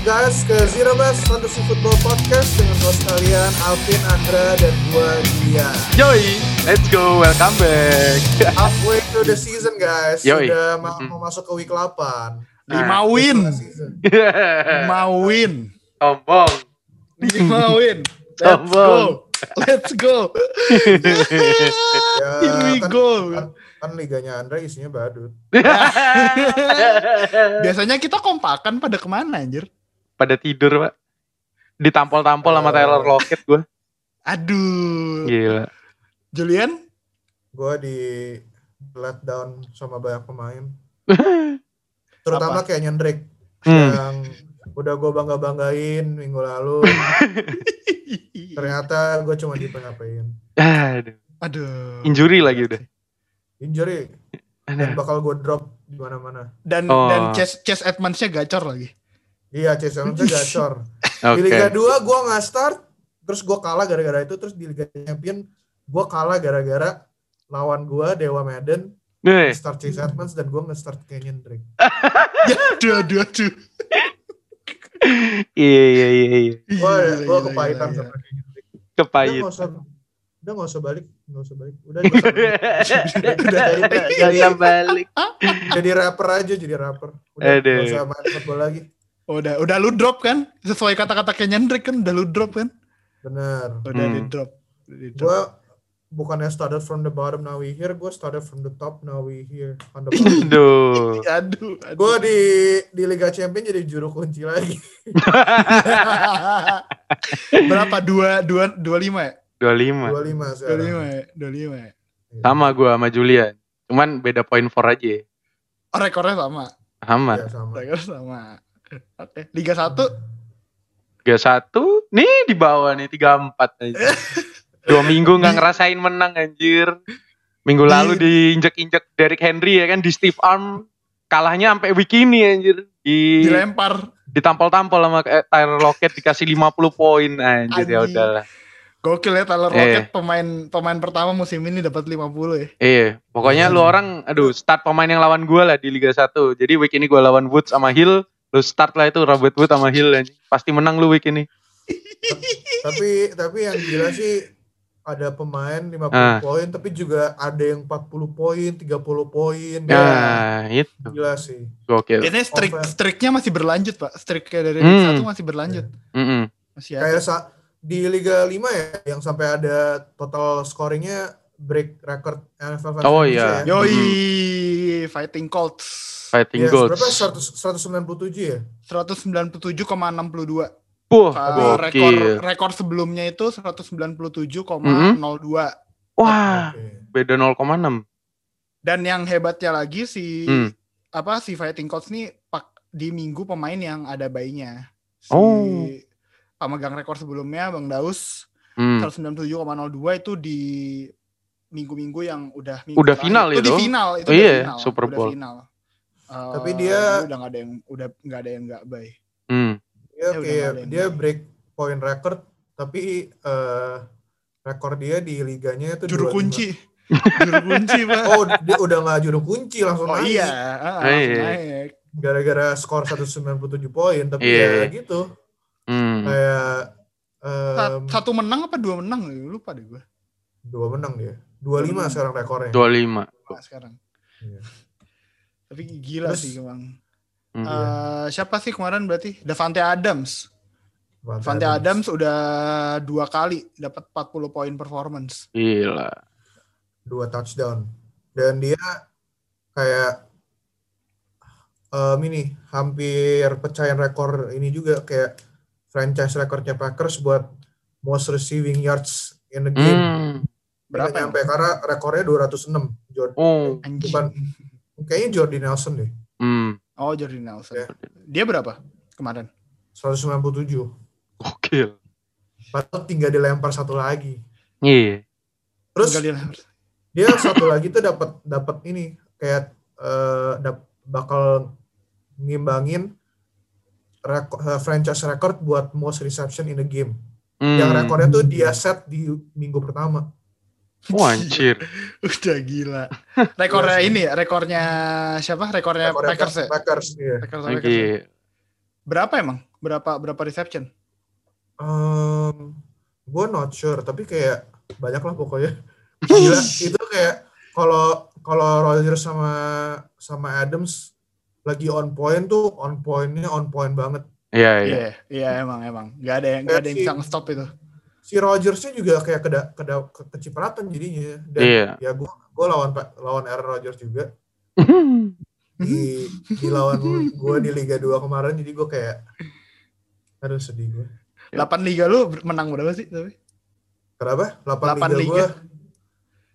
guys ke Zero Best Fantasy Football Podcast dengan host kalian Alvin, Andra, dan gua Dia. Yoi, let's go, welcome back. Halfway to the season guys, Yoi. sudah ma- Mm. mau masuk ke week 8. Lima Nah, win, lima win, Sombong. lima win. Let's go, let's go. Ya, Here we kan, go. Kan, kan liganya Andra isinya badut. Biasanya kita kompakan pada ke mana anjir? Pada tidur, Pak. Ditampol-tampol sama. Taylor Lockett gue. Aduh. Gila. Julian, Gua di let down sama banyak pemain. Terutama kayak Nyendrik Hmm. yang udah gue bangga-banggain minggu lalu. Ternyata gue cuma di PHP-in. Aduh. aduh. Injury lagi udah. Injury dan bakal gue drop di mana-mana. Dan Oh. dan Chase Chase Edmonds-nya gacor lagi. Iya, Chase Edmonds gacor. Oke. Di Liga 2 gue nggak start, terus gue kalah gara-gara itu. Terus di Liga Champion gue kalah gara-gara lawan gue Dewa Madden Nih, start Chase Edmonds dan gue nge-start Kenyon Drake. ya, aduh, aduh, aduh. iya iya iya iya. Gue Gila, gue gila, kepahitan gila, sama Kenyon Drake. Udah usah, udah nggak usah balik, nggak usah balik. Udah nggak usah balik. Gak usah balik. jadi rapper aja, jadi rapper. Udah Aduh. nggak usah main football lagi. Udah, udah lu drop kan? Sesuai kata-kata Kendrick kan udah lu drop kan? Bener. Udah Hmm. di drop. Di drop. Gue bukannya started from the bottom now we here, gue started from the top now we here on the bottom. Aduh. Aduh, aduh. gue di di Liga Champion jadi juru kunci lagi. Berapa? Dua, dua, dua lima ya? 25. 25 Dua sekarang. lima ya? Dua lima ya? Sama gua sama Julian. Cuman beda poin for aja. Oh, rekornya sama. Sama. Iya, sama. Rekor sama. Oke. Liga 1 31 nih di bawah nih 34 aja. Dua minggu nggak ngerasain menang anjir. Minggu lalu diinjek-injek Derrick Henry ya kan di stiff arm kalahnya sampai week ini anjir. Di dilempar. ditampol-tampol sama eh, Tyler Lockett dikasih 50 poin anjir ya udahlah. Gokil ya Tyler Eh. Lockett pemain pemain pertama musim ini dapat 50 ya. Iya, pokoknya lu orang aduh start pemain yang lawan gua lah di Liga 1. Jadi week ini gua lawan Woods sama Hill, lu start lah itu Robert Wood sama Hill anjing. Pasti menang lu week ini. tapi tapi yang gila sih ada pemain 50 Ah. poin tapi juga ada yang 40 poin, 30 poin. Ya. Nah, itu Gila sih. gokil. Ini streak streaknya masih berlanjut, Pak. Streaknya dari Hmm. 1 masih berlanjut. Mm-mm. Masih ada. Kayak sa- di Liga 5 ya yang sampai ada total scoringnya break record NFL Oh, iya. ya. Yoi, Fighting Colts. Fighting Iya, Goals. berapa? 100, 197 ya? 197,62. Wah, Uh, rekor rekor sebelumnya itu 197,02. Wah, Oke. beda 0,6. Dan yang hebatnya lagi si Hmm. apa si Fighting Colts nih pak di minggu pemain yang ada bayinya. Si Oh. pemegang rekor sebelumnya Bang Daus Hmm. 197,02 itu di minggu-minggu yang udah minggu Udah terakhir. final itu. di itu? final itu Oh udah iya, final, Super udah Bowl. final. Eh, Tapi dia- jadi udah nggak ada yang udah nggak ada yang nggak bay. Hmm. Ya, Ya, yang dia break point record tapi eh rekor dia di liganya itu Juru 25. kunci. Juru kunci, Pak. Oh, dia udah nggak juru kunci langsung Oh naik. iya, ah, Oh, langsung iya. naik. Gara-gara skor 197 poin, tapi Iya. ya gitu. Hmm. Kayak em, Satu menang apa dua menang? Lupa deh gue. dua menang dia. 25 Hmm. sekarang rekornya. 25. Nah, sekarang. Iya. Tapi gila Terus- sih emang. Hmm. Eh, siapa sih kemarin berarti? Davante Adams. Davante Davante Adams udah dua kali dapat 40 poin performance. Gila. dua touchdown. Dan dia kayak em ini hampir pecahin rekor ini juga kayak franchise recordnya Packers buat most receiving yards in the game. Hmm. Berapa Dia ya? karena rekornya 206. Jordan, Oh. Bukan kayaknya Jordi Nelson deh. Hmm. Oh, Jordi Nelson. Ya. Dia berapa kemarin? 197. Gokil. Padahal tinggal dilempar satu lagi. Iya. Terus Tinggal dia- dia satu lagi tuh dapat dapat ini kayak eh, dap- bakal ngimbangin reko- eh, franchise record buat most reception in the game. Hmm. Yang rekornya tuh dia set di minggu pertama. Wah, anjir. Udah gila. Rekornya ini, ya, rekornya siapa? Rekornya Rekornya Packers ya? Packers iya. Packers, Lagi. Packers. Berapa emang Berapa berapa reception? Um, gue not sure, tapi kayak banyak lah pokoknya. Gila, itu kayak kalau kalau Rodgers sama sama Adams lagi on point tuh on pointnya on point banget. Iya, iya. Iya, iya emang emang. Gak ada yang gak ada yang bisa nge-stop itu. Si Rodgersnya juga kayak keda, keda, ke, kecipratan jadinya. Dan Iya. ya gue gue lawan Pak- lawan Aaron Rodgers juga di di lawan gue di Liga 2 kemarin jadi gue kayak aduh sedih gue. 8 liga lu menang berapa sih tapi? Kenapa? 8, Delapan liga, liga.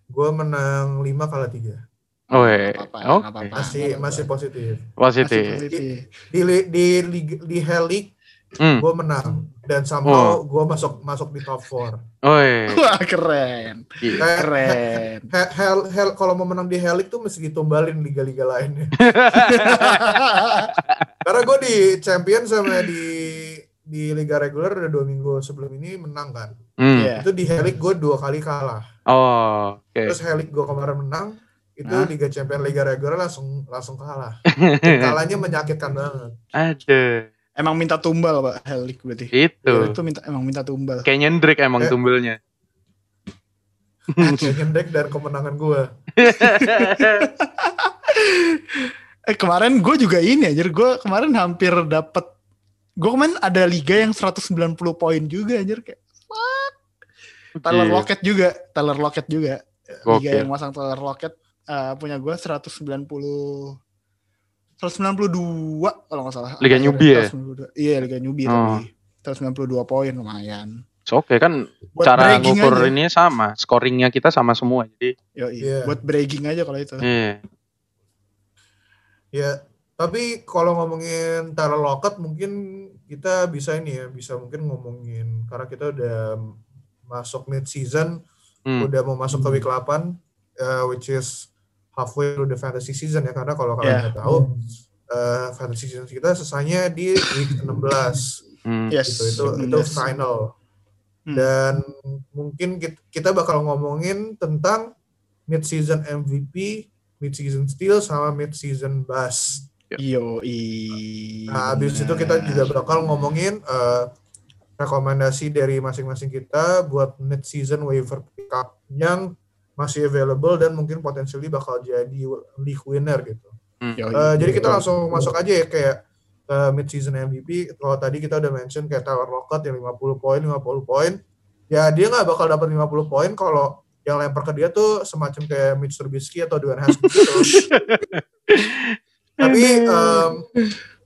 gue menang 5 kalah 3. Oh. Apa-apa, Oke. apa-apa. Masih nggak masih apa-apa. positif. Masih Positif. positif. Di li- di liga- di Hell Hmm. gue menang dan somehow gue masuk masuk di top 4. Oh, iya. Wah, keren. Iya. Kayak Keren. He- Hell, Hell kalau mau menang di Hell tuh mesti ditumbalin liga-liga lainnya. Karena gue di champion sama di di liga reguler udah dua minggu sebelum ini menang kan. Hmm. Iya. Itu di Helic gue dua kali kalah. Oh, oke. Terus Helic gue kemarin menang. Itu Hah? liga champion liga reguler langsung langsung kalah. Kalahnya menyakitkan banget. Ada. Emang minta tumbal, Pak. Helik berarti. Itu. Itu minta emang minta tumbal. Kayak nyendrik emang Eh. tumbelnya. Nyendek dan kemenangan gue. Eh kemarin gue juga ini aja, gue kemarin hampir dapet gue kemarin ada liga yang 190 poin juga anjir kayak Tyler Gila. Lockett juga, Tyler Lockett juga. Liga Gokil. yang masang Tyler Lockett eh, punya gue 190 192 kalau nggak salah. Liga newbie ya? 192. Iya, Liga newbie Oh. tapi 192 poin lumayan. Oke kan Buat cara ngukur aja. ini sama, scoringnya kita sama semua. Jadi, Yoi. Iya. Buat bragging aja kalau itu. iya. Ya, tapi kalau ngomongin Tyler Lockett mungkin kita bisa ini ya, bisa mungkin ngomongin karena kita udah masuk mid season, Hmm. udah mau masuk ke week 8 uh, which is halfway through the fantasy season ya karena kalau kalian Yeah. nggak tahu uh, fantasy season kita selesainya di week 16 Hmm. Yes. gitu itu itu Yes. final Hmm. dan mungkin kit- kita bakal ngomongin tentang mid season MVP, mid season steal sama mid season bust. Yoi. Nah, habis itu kita juga bakal ngomongin eh, rekomendasi dari masing-masing kita buat mid season waiver pickup yang masih available dan mungkin potensially bakal jadi league winner gitu. Yoi. Eh, jadi kita langsung masuk aja ya kayak eh, mid season MVP. Kalau tadi kita udah mention kayak Tyler Lockett yang 50 poin, 50 poin. Ya dia nggak bakal dapat 50 poin kalau yang lempar ke dia tuh semacam kayak Mitch Trubisky atau Dwayne Haskins gitu. Tapi em,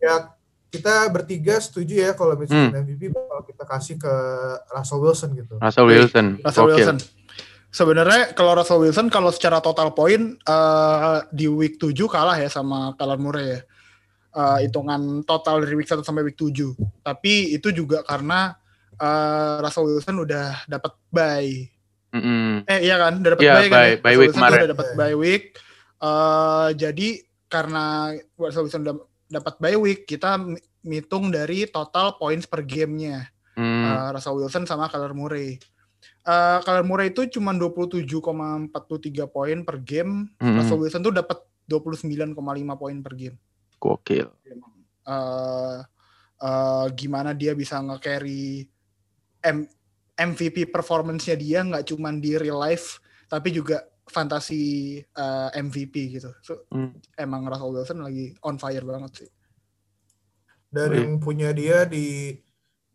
ya kita bertiga setuju ya kalau mid season MVP bakal kita kasih ke Russell Wilson gitu. Russell Wilson. Russell Gokil. Wilson. Sebenarnya kalau Russell Wilson kalau secara total poin eh, di week 7 kalah ya sama Kyler Murray ya. Eh, hitungan total dari week 1 sampai week 7. Tapi itu juga karena eh, Russell Wilson udah dapat bye. Mm-mm. Eh iya kan, udah dapat Iya, bye kan. bye- ya? bye Russell week kemarin. udah dapat bye week. Eh, jadi karena Russell Wilson udah dapat bye week, kita ngitung dari total points per gamenya. Hmm. Uh, Russell Wilson sama Kyler Murray. Uh, Kyler Murray itu cuma 27,43 poin per game. Mm-mm. Russell Wilson tuh dapat 29,5 poin per game. Gokil. Uh, uh, gimana dia bisa nge-carry M- MVP performance-nya dia nggak cuma di real life tapi juga fantasi uh, MVP gitu. So, Hmm. emang Russell Wilson lagi on fire banget sih. Dan Wih. yang punya dia di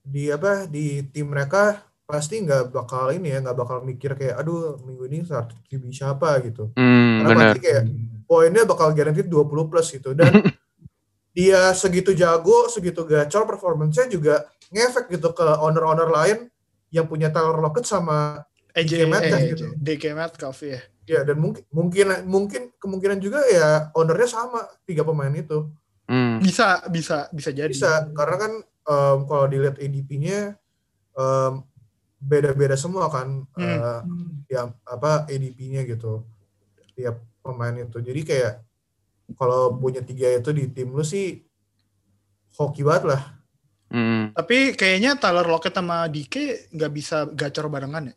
di apa di tim mereka pasti nggak bakal ini ya nggak bakal mikir kayak aduh minggu ini start QB siapa gitu. Hmm, Karena bener. pasti kayak poinnya bakal guaranteed 20 plus gitu dan dia segitu jago, segitu gacor performance-nya juga ngefek gitu ke owner-owner lain yang punya Tyler Lockett sama AJ, DK Metcalf eh, gitu. DK Metcalf ya. ya dan mungkin mungkin mungkin kemungkinan juga ya ownernya sama tiga pemain itu. Hmm. Bisa bisa bisa jadi. Bisa karena kan em, kalau dilihat ADP-nya em, beda-beda semua kan Hmm. eh, ya apa ADP-nya gitu tiap pemain itu. Jadi kayak kalau punya tiga itu di tim lu sih hoki banget lah. Hmm. Tapi kayaknya Tyler Lockett sama DK nggak bisa gacor barengan ya.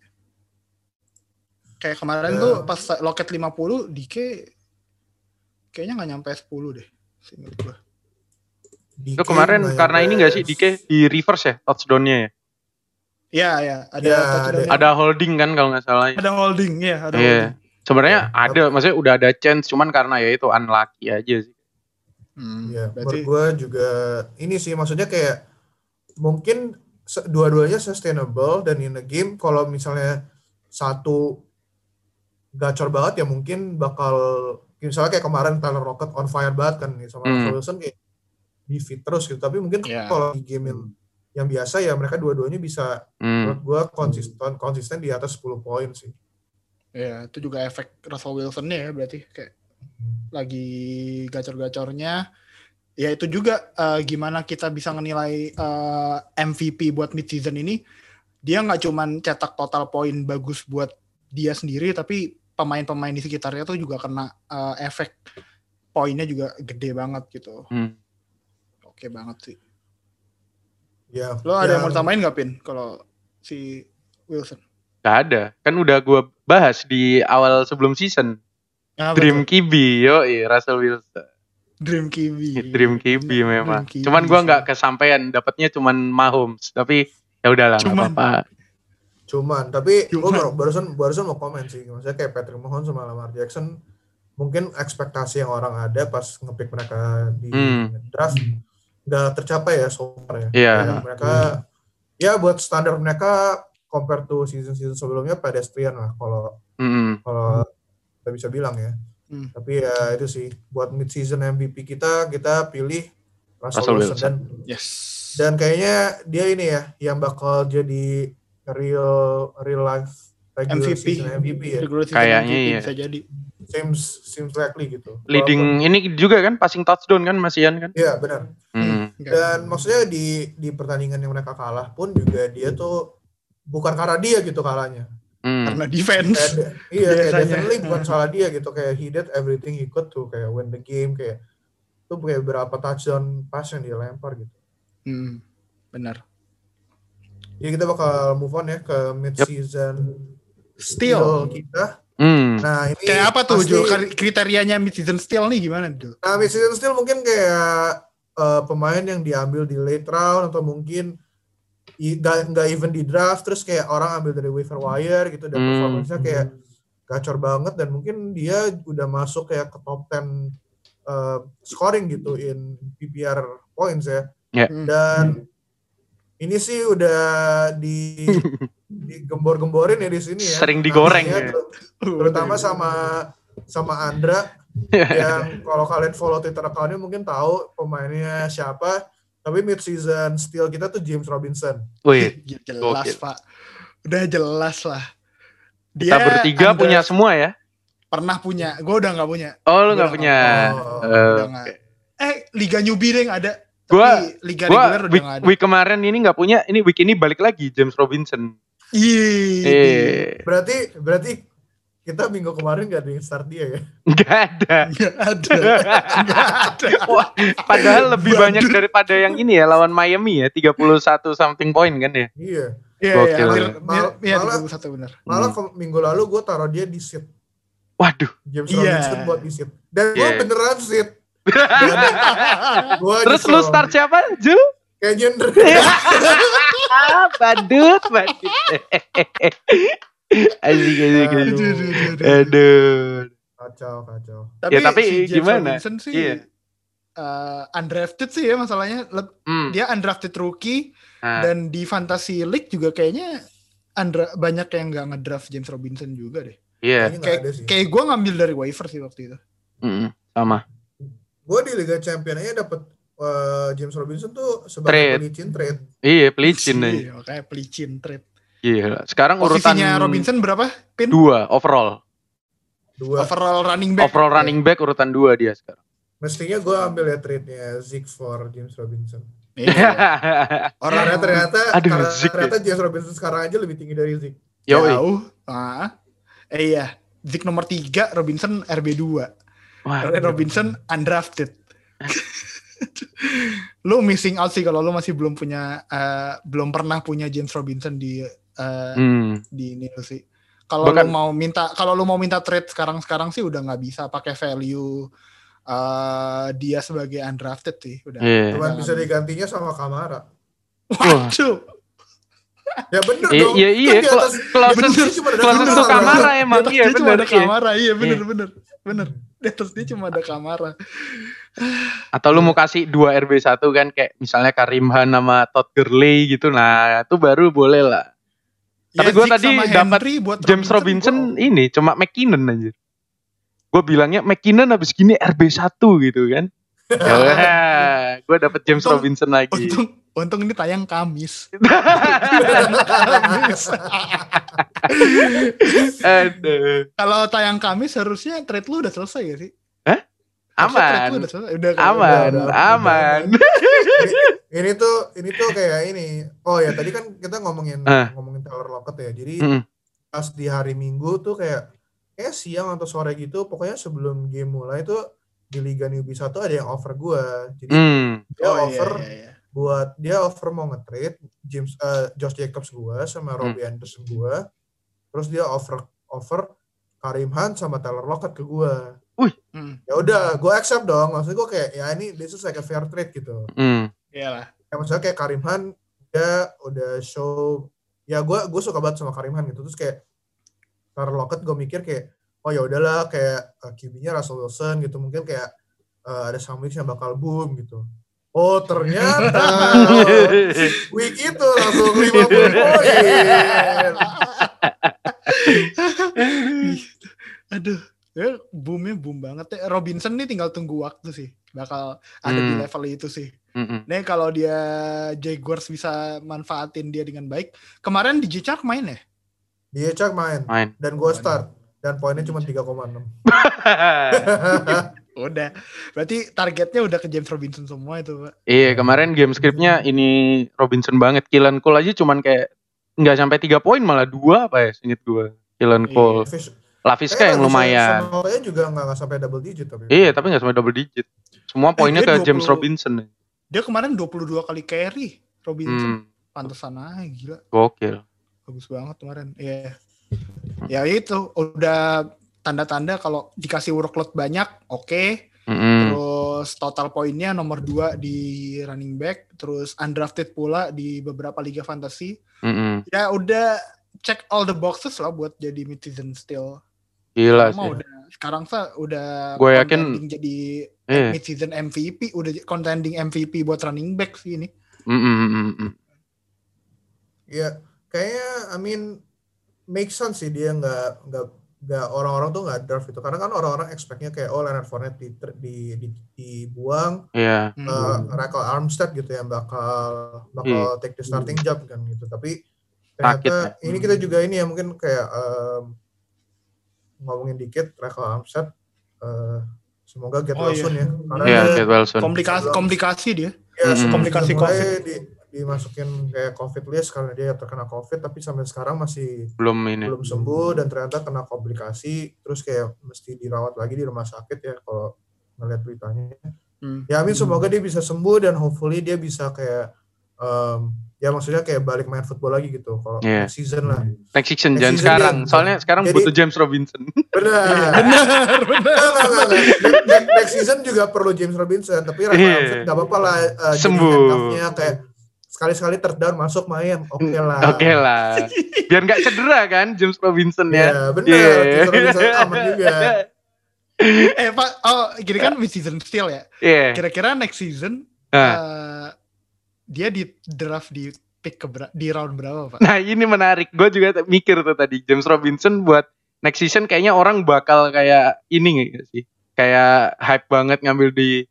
Kayak kemarin Ya. tuh pas Lockett 50, DK kayaknya nggak nyampe 10 deh. gua. DK Itu kemarin nggak karena ini gak sih Dike di reverse ya touchdownnya ya? Iya, iya, ada Ya, touchdown. Ada holding kan kalau nggak salah. ya. ada holding ya, ada Iya. holding. Sebenarnya Ya, ada, maksudnya udah ada chance, cuman karena ya itu unlucky aja sih. Hmm, Iya, berarti gue juga ini sih maksudnya kayak mungkin dua-duanya sustainable dan in the game kalau misalnya satu gacor banget ya mungkin bakal misalnya kayak kemarin Tyler Rocket on fire banget kan nih sama Hmm. Wilson kayak di fit terus gitu tapi mungkin Iya. kalau di game yang, yang biasa ya mereka dua-duanya bisa Hmm. menurut gue konsisten konsisten di atas 10 poin sih ya itu juga efek Russell Wilson-nya ya berarti kayak lagi gacor-gacornya. Ya itu juga eh, gimana kita bisa menilai eh, MVP buat mid season ini. Dia nggak cuman cetak total poin bagus buat dia sendiri, tapi pemain-pemain di sekitarnya tuh juga kena eh, efek poinnya juga gede banget gitu. Hmm. Oke banget sih. Ya Lo ada yang mau yang- tambahin nggak Pin kalau si Wilson? Gak ada. Kan udah gua bahas di awal sebelum season. Apa Dream tuh? QB, yo Russell Wilson. Dream QB. Dream QB memang. Dream QB Cuman gua sih. nggak kesampaian, dapatnya cuman Mahomes. Tapi ya udahlah nggak Cuman. apa-apa. Cuman, tapi gue Cuman. barusan barusan mau komen sih, maksudnya kayak Patrick Mahomes sama Lamar Jackson, mungkin ekspektasi yang orang ada pas ngepick mereka di Hmm. draft nggak tercapai ya so far ya. Iya. Kayak mereka ya buat standar mereka compare to season-season sebelumnya pedestrian lah kalau Hmm. kalau kita bisa bilang ya. Hmm. Tapi ya itu sih buat mid season MVP kita kita pilih Russell, Russell Wilson, Wilson. dan Yes. dan kayaknya dia ini ya yang bakal jadi real real life regular MVP. season MVP ya. Kayaknya MVP iya. bisa jadi. Seems seems likely gitu. Leading ini juga kan passing touchdown kan Masian kan? Walaupun- Iya benar. Hmm. Enggak. Dan maksudnya di di pertandingan yang mereka kalah pun juga dia tuh bukan karena dia gitu kalahnya. Hmm. karena defense. Kayak, iya kayak definitely bukan salah dia gitu kayak he did everything he could to kayak win the game kayak tuh kayak berapa touchdown pass yang dia lempar gitu. Hmm, benar. Jadi kita bakal move on ya ke mid season Steal. kita. Hmm. Nah ini Kayak apa tuh pasti- Kriterianya mid season steal nih gimana Jul? Nah, mid season steal mungkin kayak eh, pemain yang diambil di late round atau mungkin nggak nggak even di draft terus kayak orang ambil dari waiver wire gitu dan Hmm. performance-nya kayak gacor banget dan mungkin dia udah masuk kayak ke top 10 eh, scoring gitu in PPR points ya. Ya. Hmm. Dan ini sih udah di digembor-gemborin ya di sini ya. Sering digoreng Namanya ya. ter- terutama sama sama Andra yang kalau kalian follow Twitter account-nya mungkin tahu pemainnya siapa. Tapi mid season steal kita tuh James Robinson. Wih, jelas Gokil. pak. Udah jelas lah. kita bertiga under- punya semua ya? Pernah punya. Gue udah nggak punya. Oh lu Gua nggak punya? Oh, Eh, udah nggak. Eh Liga Newbie deh yang ada. Gua- Tapi Liga Gua reguler udah week, nggak ada. week kemarin ini nggak punya, ini week ini balik lagi James Robinson. Ih. Eh, Berarti berarti kita minggu kemarin gak ada yang start dia ya. nggak ada. Nggak ada. Nggak ada. Wah, padahal lebih Badut. banyak daripada yang ini ya lawan Miami ya, 31 something point kan ya. Iya. Iya, iya, Mal- iya, malah- 31 benar. Malah Hmm. minggu lalu gue taruh dia di sit. Waduh. James Iya. Robinson buat di sit. Dan gue Iya. beneran sit. Gua Terus lu start siapa, Jul? Kayak Jender. Ah, badut, badut. Asik, asik. Aduh, aduh, aduh, aduh. Aduh. kacau, kacau. Tapi, Ya, tapi si gimana? Robinson sih Iya. eh, undrafted sih ya masalahnya. Leb- Hmm. Dia undrafted rookie Nah, dan di fantasy league juga kayaknya undra- banyak yang nggak ngedraft James Robinson juga deh. Iya, nggak Kayak kayak gue ngambil dari waiver sih waktu itu. Mm, sama. Gue di Liga Champion aja dapet eh, James Robinson tuh Trade. sebagai pelicin trade. Iya, pelicin aja. Iya, kayak pelicin trade. Gila. Sekarang urutan Posisinya Robinson berapa? Pin? dua overall. Dua. Overall running back. Overall running back urutan dua dia sekarang. Mestinya gue ambil ya trade-nya Zeke for James Robinson. Iya. Karena Orang ternyata Aduh, karena Zeke ya. ternyata James Robinson sekarang aja lebih tinggi dari Zeke. Yoi. jauh. Ah. Eh iya, Zik nomor 3, Robinson RB2. Wah, Robinson undrafted. lu missing out sih kalau lu masih belum punya eh, belum pernah punya James Robinson di eh, hmm. di ini sih. Kalau lu mau minta kalau lu mau minta trade sekarang-sekarang sih udah nggak bisa pakai value eh, dia sebagai undrafted sih udah. Iya. Cuman bisa digantinya sama Kamara. Waduh. Ya bener Iya dong. iya iya. closest tuh Kamara. Kamara emang iya cuma bener. ada Iya. kamera, iya bener bener bener. Di atas dia cuma ada kamera. Atau lu mau kasih dua RB1 kan kayak misalnya Karim Han sama Todd Gurley gitu. Nah, itu baru boleh lah. Tapi Ya, gua Zeke tadi dapat James Robinson ini cuma McKinnon aja. Gue bilangnya McKinnon habis gini RB1 gitu kan. Ya, gue dapet James Untung- Robinson lagi. Untung untung ini tayang Kamis. Kalau tayang Kamis harusnya trade lu udah selesai ya sih? Aman. udah. Udah? Aman, udah, udah, aman. ini, ini tuh ini tuh kayak ini. Oh ya tadi kan kita ngomongin Ah. ngomongin Taylor Lockett ya. Jadi Mm-mm. pas di hari Minggu tuh kayak kayak siang atau sore gitu. Pokoknya sebelum game mulai tuh di Liga Newbie 1 ada yang offer gua. Jadi Hmm. dia Oh, iya, offer iya, iya. buat dia offer mau nge-trade James eh, Josh Jacobs gua sama Hmm. Robbie Anderson gua. Terus dia offer offer Karim Hunt sama Taylor Lockett ke gua. Hmm, Ya udah, gua accept dong. Maksudnya gua kayak ya ini this is like a fair trade gitu. Hmm. Iyalah. Ya maksudnya kayak Karim Han dia udah show ya gua gue suka banget sama Karim Han gitu. Terus kayak Taylor Lockett gue mikir kayak oh ya udahlah kayak uh, QB-nya Russell Wilson gitu. Mungkin kayak uh, ada Sam Wicks yang bakal boom gitu. Oh ternyata week itu langsung 50 poin. Aduh, ya boomnya boom banget ya. Robinson nih tinggal tunggu waktu sih. Bakal ada di Hmm. level itu sih. Mm-mm. Nih kalau dia Jaguars bisa manfaatin dia dengan baik. Kemarin di G-Shark main ya? Dia cak main Main. dan gue start dan poinnya cuma 3,6. Udah. Berarti targetnya udah ke James Robinson semua itu, Pak. iya kemarin game scriptnya ini Robinson banget. Killen Cole aja cuman kayak nggak sampai tiga poin malah dua apa ya singkat gue. Killen Iya. Cole. Laviska kayaknya yang lumayan. juga nggak sampai double digit tapi. Iya tapi nggak sampai double digit. Semua poinnya dia ke James 20. Robinson. Dia kemarin 22 kali carry Robinson. Hmm. Pantesan aja gila. Gokil. Bagus banget kemarin. Iya. Ya itu udah tanda-tanda kalau dikasih workload banyak, oke. Mm-mm. Terus total poinnya nomor 2 di running back, terus undrafted pula di beberapa liga fantasy. Mm-mm. Ya udah check all the boxes lah buat jadi mid-season still. Gila sih. udah sekarang sah udah Gue yakin- jadi Iya. mid-season MVP, udah contending MVP buat running back sih ini. Mm-mm. Iya, kayaknya I mean make sense sih dia nggak nggak nggak orang-orang tuh nggak draft itu karena kan orang-orang expectnya kayak oh Leonard Fournette di, di, di, dibuang Iya. Hmm. uh, Raquel Armstead gitu yang bakal bakal take the starting job kan gitu tapi Sakit ternyata ya. ini kita juga ini ya mungkin kayak um, ngomongin dikit Raquel Armstead uh, semoga get Oh, well iya. soon ya karena Iya, dia Get Wilson. Komplikasi komplikasi dia. ya, Mm-mm. Komplikasi mulai di, dimasukin kayak COVID list karena dia terkena COVID tapi sampai sekarang masih Belum ini. belum sembuh dan ternyata kena komplikasi terus kayak mesti dirawat lagi di rumah sakit ya kalau ngeliat beritanya Hmm. ya amin semoga dia bisa sembuh dan hopefully dia bisa kayak em, ya maksudnya kayak balik main football lagi gitu kalau Iya. next season lah Next season Next jangan season sekarang. dia- Soalnya sekarang jadi- butuh James Robinson. benar Benar, benar. Enggak, enggak, enggak. Ne- ne- next season juga perlu James Robinson tapi Rafa Iya. Nggak apa-apa lah jadi Sembuh. kayak sekali-sekali third down masuk main oke lah Oke lah. Biar nggak cedera kan James Robinson ya. ya benar Iya. James Robinson aman juga eh Pak, oh gini kan mid season still ya. Iya. Kira-kira next season eh, dia di draft di pick ke di round berapa Pak? Nah ini menarik. Gue juga mikir tuh tadi James Robinson buat next season kayaknya orang bakal kayak ini nggak sih? Kayak hype banget ngambil di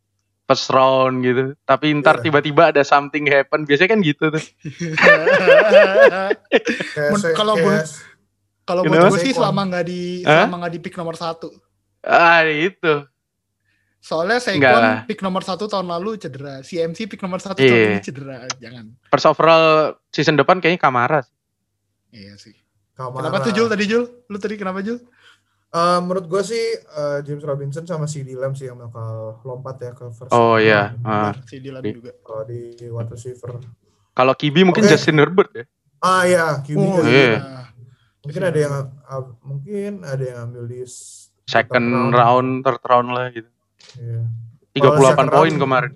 first round gitu. Tapi ntar Iya. tiba-tiba ada something happen. Biasanya kan gitu tuh. Kalau buat- Kalau gue sih selama nggak di Hah? selama nggak di pick nomor satu. Ah itu. Soalnya Enggak Saquon lah. pick nomor satu tahun lalu cedera. CMC pick nomor satu Iya. tahun ini cedera. Jangan. First overall season depan kayaknya Kamara. sih. Iya sih. Kamara. Kenapa tuh Jul tadi Jul? Lu tadi kenapa Jul? Eh, menurut gue sih eh, James Robinson sama CD Lamb sih yang bakal lompat ya ke first Oh round. iya. Ah. Benar, si Iya. juga. Kalau di wide receiver. Kalau Kibi mungkin Oke. Justin Herbert ya. Ah ya, QB Oh, juga. iya. iya. Mungkin ada yang ah, mungkin ada yang ambil di Second third round, third round lah gitu. Iya. 38 second poin round- kemarin.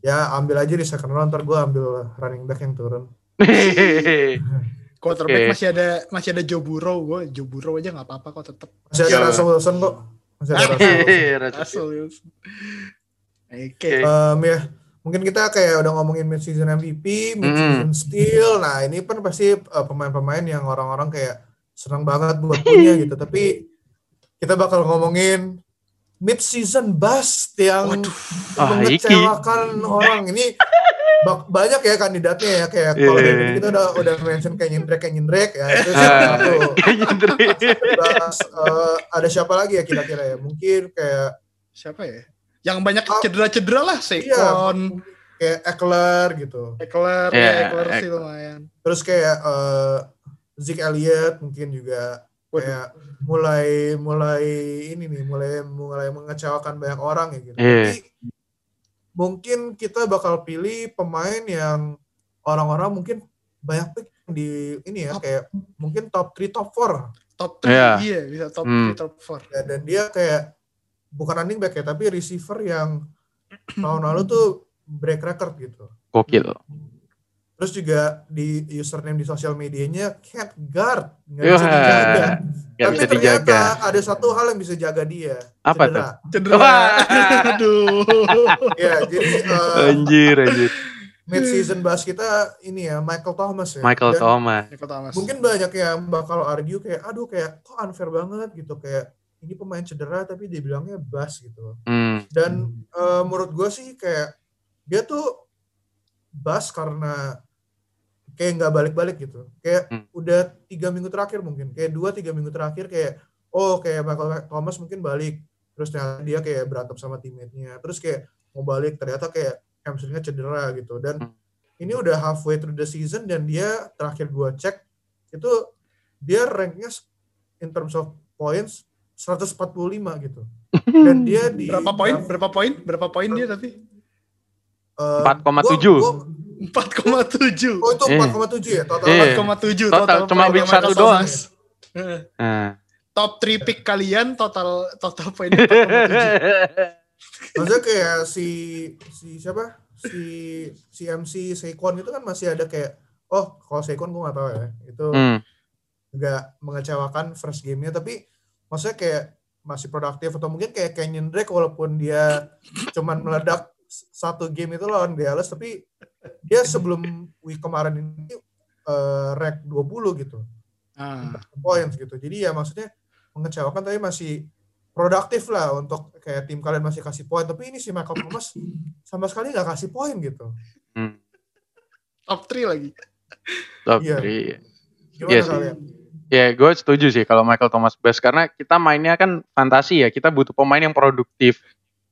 Ya ambil aja di second round, ntar gue ambil running back yang turun. Quarterback Oke. masih ada masih ada Joe Burrow, gue Joe Burrow aja nggak apa-apa kok tetap. Masih ada Iya. Russell Wilson kok. Masih ada Russell Wilson. Russell Wilson. Oke. Oke. Em, ya, mungkin kita kayak udah ngomongin mid-season MVP, mid-season steal. Nah, ini kan pasti eh, pemain-pemain yang orang-orang kayak senang banget buat punya gitu. Tapi kita bakal ngomongin mid-season bust yang Ah, mengecewakan orang. Ini banyak ya kandidatnya ya kayak kalau Iya. dari tadi kita udah udah mention kayak Nyindrek kayak Nyindrek ya itu Ah. satu. Eh, ada siapa lagi ya kira-kira ya? Mungkin kayak Siapa ya? Yang banyak Oh. cedera-cedera lah, iya, Saquon, kayak Eckler gitu. Eckler, Iya, ya, Eckler sih lumayan. Terus kayak eh, Zeke Elliott mungkin juga kayak mulai mulai ini nih mulai mulai mengecewakan banyak orang ya gitu. Iya. Tapi mungkin kita bakal pilih pemain yang orang-orang mungkin banyak pick di ini ya Top. kayak mungkin top 3 top 4 Top 3, Iya. iya bisa top Hmm. 3, top 4. ya, dan dia kayak bukan running back ya tapi receiver yang tahun lalu tuh break record gitu. Gokil. Terus juga di username di sosial medianya cat guard nggak bisa dijaga. Gak Tapi bisa ternyata dijaga. ada satu hal yang bisa jaga dia. Apa cedera. Cedera. Wah. Aduh. Ya, jadi eh, Anjir, anjir. mid season bahas kita ini ya Michael Thomas ya. Michael Dan Thomas. Michael Thomas. Mungkin banyak yang bakal argue kayak aduh kayak kok unfair banget gitu kayak ini pemain cedera tapi dia bilangnya bas gitu. Hmm. Dan eh, menurut gue sih kayak dia tuh bas karena kayak nggak balik-balik gitu. Kayak Hmm. udah tiga minggu terakhir mungkin, kayak dua tiga minggu terakhir kayak oh kayak Michael Thomas mungkin balik, terus ternyata dia kayak berantem sama teammate-nya, terus kayak mau balik ternyata kayak hamstringnya cedera gitu. Dan Hmm. ini udah halfway through the season dan dia terakhir gua cek itu dia ranknya in terms of points 145 gitu. Dan dia di berapa poin? Berapa poin? Berapa poin dia tapi? eh, 4,7. gua- gua- 4,7. Oh itu Iya. 4,7 ya total. Iya. 4,7 Total, cuma poin week Michael satu doang. Eh, Nah. Top 3 pick kalian total total poinnya 4,7. Maksudnya kayak si si siapa? Si si MC Saquon itu kan masih ada kayak oh kalau Saquon gue gak tahu ya. Itu Hmm. nggak mengecewakan first game-nya tapi maksudnya kayak masih produktif atau mungkin kayak Kenyon Drake walaupun dia cuman meledak satu game itu lawan Dallas tapi dia sebelum week kemarin ini eh, rank 20 gitu. Ah. points gitu. Jadi ya maksudnya mengecewakan tapi masih produktif lah untuk kayak tim kalian masih kasih poin. Tapi ini si Michael Thomas sama sekali nggak kasih poin gitu. Hmm. Top 3 lagi. Top Iya. three. Gimana Iya sih. kalian? Ya, gue setuju sih kalau Michael Thomas best karena kita mainnya kan fantasi ya. Kita butuh pemain yang produktif.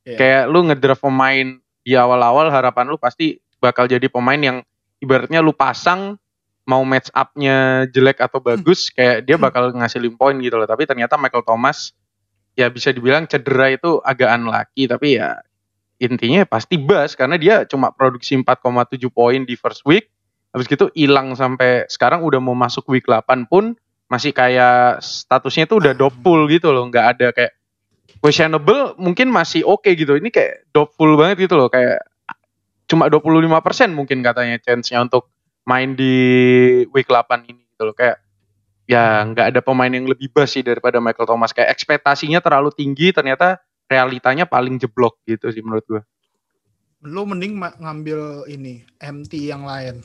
Iya. Kayak lu ngedraft pemain di awal-awal harapan lu pasti bakal jadi pemain yang ibaratnya lu pasang mau match up-nya jelek atau bagus kayak dia bakal ngasilin poin gitu loh. Tapi ternyata Michael Thomas ya bisa dibilang cedera itu agak unlucky. Tapi ya intinya pasti bas karena dia cuma produksi 4,7 poin di first week. Habis gitu hilang sampai sekarang udah mau masuk week 8 pun masih kayak statusnya itu udah double gitu loh. Nggak ada kayak questionable mungkin masih oke gitu. Ini kayak double banget gitu loh kayak cuma 25% mungkin katanya chance-nya untuk main di week 8 ini gitu loh. Kayak ya nggak ada pemain yang lebih bas sih daripada Michael Thomas. Kayak ekspektasinya terlalu tinggi ternyata realitanya paling jeblok gitu sih menurut gua. Lu mending ngambil ini MT yang lain.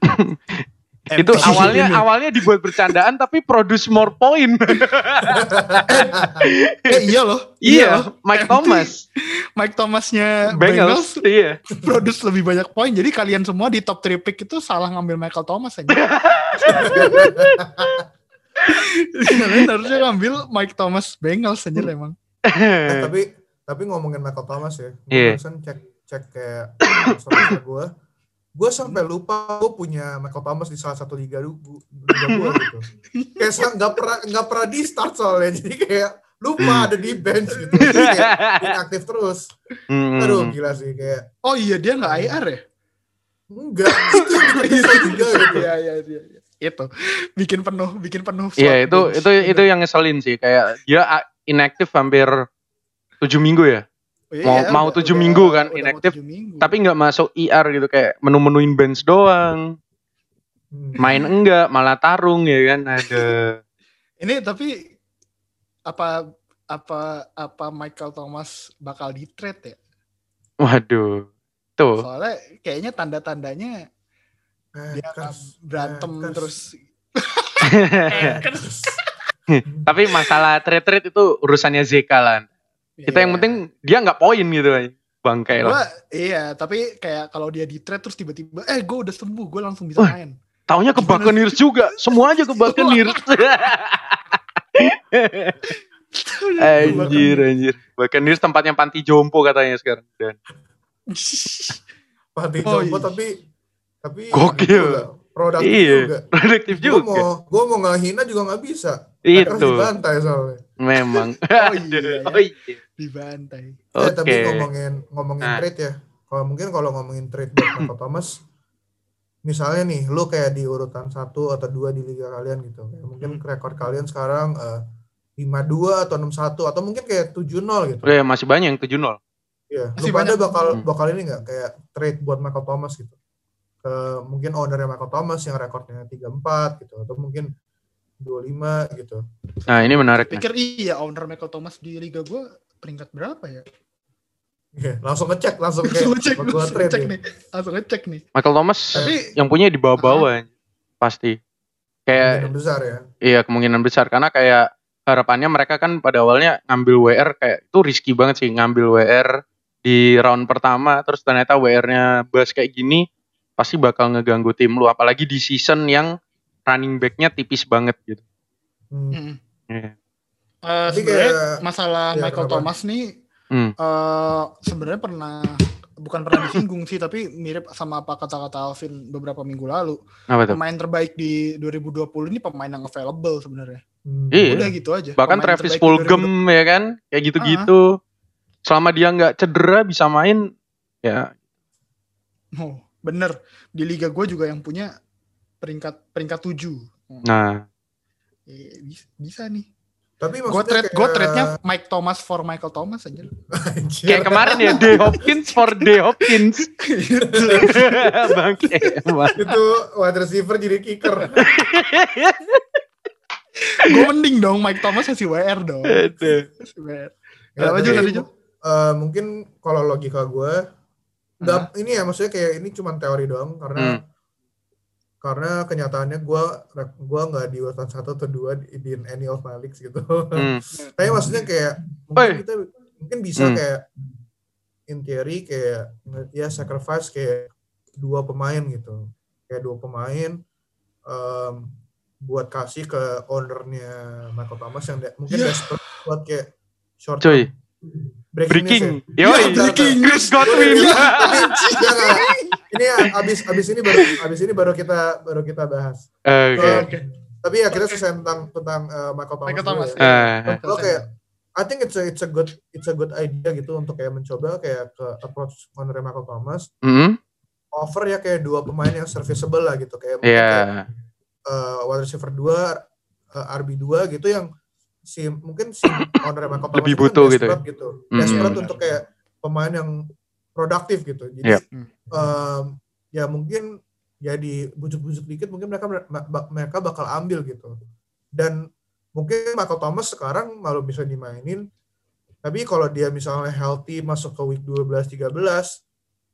itu awalnya ini. awalnya dibuat bercandaan tapi produce more point eh iya loh. loh. iya Mike MT Thomas Mike Thomasnya Bengals Bengals iya produce lebih banyak poin. Jadi kalian semua di top 3 pick itu salah ngambil Michael Thomas aja. kalian harusnya ngambil Mike Thomas Bengals aja emang. Eh, tapi tapi ngomongin Michael Thomas ya. Iya. barusan cek cek kayak gue. Gue sampai lupa gue punya Michael Thomas di salah satu liga gue gitu. Kayak nggak pernah nggak pernah di start soalnya. Jadi kayak lupa ada di bench gitu. Jadi kayak inaktif terus. Hmm. Aduh gila sih kayak Oh iya dia nggak IR ya? enggak itu juga gitu. Iya iya iya. iya. Itu bikin penuh, bikin penuh. Iya itu bench. itu itu yang ngeselin sih kayak dia inactive hampir tujuh minggu ya Mau- mau tujuh minggu kan, udah mau inactive. tujuh minggu. Tapi nggak masuk IR gitu kayak menu-menuin bench doang. Hmm. Main enggak, malah tarung ya kan. Ada. ini tapi apa apa apa Michael Thomas bakal di trade ya? Waduh. Tuh. Soalnya kayaknya tanda-tandanya dia akan Packers. berantem Packers. terus. Tapi masalah trade-trade itu urusannya Zeka lah. Kita yang Iya. penting dia nggak poin gitu aja. Bangkai Gua, lah. iya, tapi kayak kalau dia di trade terus tiba-tiba, eh gue udah sembuh, gue langsung bisa Wah. main. Taunya ke Buccaneers juga. Semua aja ke Buccaneers. anjir, anjir. Buccaneers tempatnya panti jompo katanya sekarang. Dan Panti Oh, jompo iya. tapi tapi Gokil. juga, produktif Iya. juga. produktif Gue juga. mau gue mau ngehina juga nggak bisa. Itu. dibantai soalnya. Memang. Oh iya, ya. Oh iya. Dibantai. Eh, tapi Oke. ngomongin ngomongin Nah. trade ya. Kalau mungkin kalau ngomongin trade buat Michael Thomas, misalnya nih, lu kayak di urutan satu atau dua di liga kalian gitu. Kayak mungkin Hmm. rekor kalian sekarang eh, 5-2 atau 6-1 atau mungkin kayak 7-0 gitu. Ya, masih banyak yang 7-0. Iya, lu Masih pada banyak. bakal Hmm. bakal ini nggak kayak trade buat Michael Thomas gitu. Ke mungkin ownernya Michael Thomas yang rekornya 3-4 gitu atau mungkin 25 gitu. Nah, ini menarik. nih. Pikir iya owner Michael Thomas di liga gue peringkat berapa ya? Iya, langsung ngecek langsung kayak Langsung ngecek, langsung ngecek ya. nih. Langsung ngecek nih. Michael Thomas Tapi yang punya di bawah-bawah pasti. Kayak Kemungkinan besar ya. iya kemungkinan besar karena kayak harapannya mereka kan pada awalnya ngambil WR kayak itu risky banget sih ngambil WR di round pertama terus ternyata WR-nya bus kayak gini pasti bakal ngeganggu tim lu apalagi di season yang running back-nya tipis banget gitu. Hmm. mm, Eh, sebenarnya kayak- masalah ya, Michael kenapa? Thomas nih Hmm. eh sebenarnya pernah bukan pernah disinggung sih tapi mirip sama apa kata-kata Alvin beberapa minggu lalu. Apa tuh? Pemain terbaik di 2020 ini pemain yang available sebenarnya. Hmm. Iya. Udah gitu aja. Bahkan Pemain Travis Fulgham ya kan kayak gitu-gitu. Selama dia nggak cedera bisa main ya 2020. Oh, bener. Di liga gue juga yang punya peringkat peringkat 7. nah bisa, bisa nih. Tapi Gue trade kayak gue trade-nya Mike Thomas for Michael Thomas aja. Anjir. kayak kemarin ya D Hopkins for D Hopkins. Bangke emang. itu wide receiver jadi kicker. gue mending dong Mike Thomas kasih WR dong. Kasih WR. Ya, Kenapa, tapi, Jul, tadi, eh, mungkin kalau logika gue nggak ini ya maksudnya kayak ini cuma teori doang karena Hmm. Karena kenyataannya gue gua nggak di urutan satu atau dua di, di any of my leagues gitu. Hmm. Tapi maksudnya kayak mungkin kita mungkin bisa Hmm. kayak in theory kayak ya sacrifice kayak dua pemain gitu. Kayak dua pemain em, buat kasih ke ownernya Michael Thomas yang de- mungkin Ya. desperate buat kayak short Cuy, breaking, news breaking. ya. Yoi, Bentar, breaking. Chris Godwin. Iya, enggak, enggak. Ini ya, abis abis ini baru abis ini baru kita baru kita bahas. Oke. Oke. Tapi ya kita selesai tentang tentang eh, Michael Thomas. Michael Thomas, ya. Eh, Lo kayak I think it's a it's a good it's a good idea gitu untuk kayak mencoba kayak ke approach owner Michael Thomas hmm, offer ya kayak dua pemain yang serviceable lah gitu kayak mungkin ya. kayak, eh, wide receiver 2 RB 2 gitu yang si mungkin si owner Michael Thomas Lebih kan butuh gitu ya. desperate gitu. Hmm. Desperate Iya, untuk kayak pemain yang produktif gitu. Jadi Yep. em, ya mungkin ya di bujuk-bujuk dikit mungkin mereka mereka bakal ambil gitu. Dan mungkin Michael Thomas sekarang malu bisa dimainin tapi kalau dia misalnya healthy masuk ke week 12 13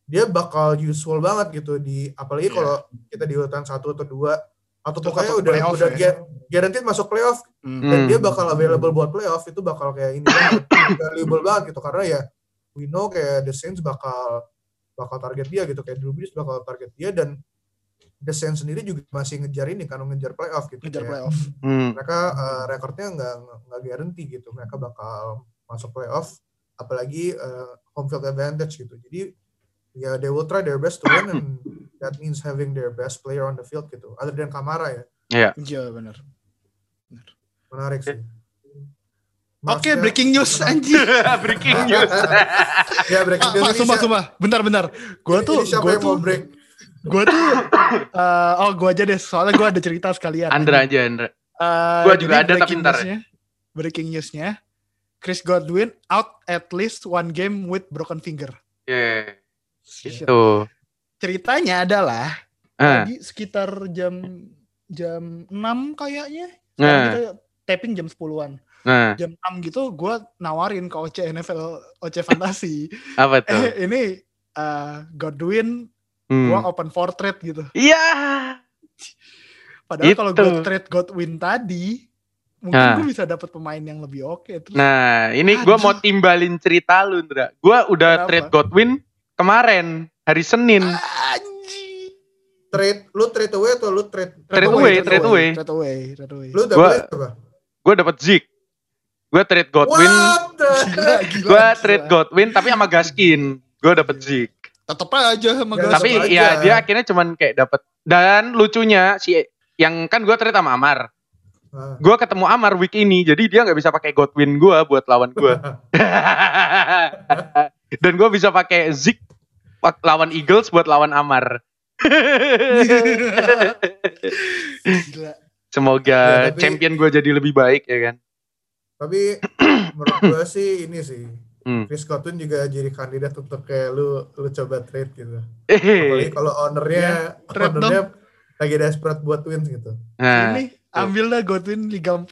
dia bakal useful banget gitu di apalagi Iya. kalau kita di urutan satu atau dua atau pokoknya udah playoff udah ya. guar- guaranteed masuk playoff Hmm. dan Hmm. dia bakal available buat playoff itu bakal kayak ini banget valuable banget gitu karena ya we know kayak the Saints bakal bakal target dia gitu kayak Drew Brees bakal target dia dan the Saints sendiri juga masih ngejar ini kan ngejar playoff gitu Ngejar Kayak playoff. Hmm. mereka eh, rekornya nggak nggak guarantee gitu mereka bakal masuk playoff apalagi eh, home field advantage gitu jadi ya they will try their best to win and that means having their best player on the field gitu other than Kamara ya Iya benar. menarik sih Oke, Maksudnya- breaking news anjir. Breaking news. ya breaking Ah, news ah, ini sumpah, sumpah. Bentar, bentar. Gua ini tuh, siapa gua yang mau tuh, break gua tuh, eh, oh gua aja deh. Soalnya gua ada cerita sekalian. Andra aja, Andra. Eh, Gua juga ada, tapi ntar ya. newsnya- Breaking newsnya, Chris Godwin out at least one game with broken finger. Yeah. Shit. Itu. Ceritanya adalah Ah, tadi sekitar jam jam 6 kayaknya. Nah. kita tapping jam 10-an. Nah, Jam 6 gitu gue nawarin ke OC NFL OC Fantasi. apa tuh? eh ini eh, Godwin Hmm. gua open for trade gitu. Iya. Padahal kalau Itu. gue trade Godwin tadi mungkin Nah. gue bisa dapat pemain yang lebih oke terus Nah, ini gue mau timbalin cerita lu, Ndra. Gue udah Kenapa? trade Godwin kemarin, hari Senin. anjing. Trade, lu trade away atau lu trade? Trade away, trade away. Trade away, trade away. Lu Gua- double apa? Gue dapet Zeke. Gue trade Godwin. Gila, gila, Gue trade Godwin tapi sama Gaskin. Gue dapet Zeke. Tetep aja sama Ya, Gas. Tapi aja. ya dia akhirnya cuman kayak dapet. Dan lucunya si yang kan gue trade sama Amar. Ah. Gue ketemu Amar week ini, jadi dia nggak bisa pakai Godwin gue buat lawan gue. Dan gue bisa pakai Zeke pak- lawan Eagles buat lawan Amar. Gila. Semoga Ya, tapi- champion gue jadi lebih baik ya kan. Tapi menurut gue sih ini sih. Hmm. Chris Godwin juga jadi kandidat untuk kayak lu lu coba trade gitu. Apalagi kalau ownernya Ya, trade ownernya lagi desperate buat wins gitu. Nah, Ini ambil dah Godwin Liga 4.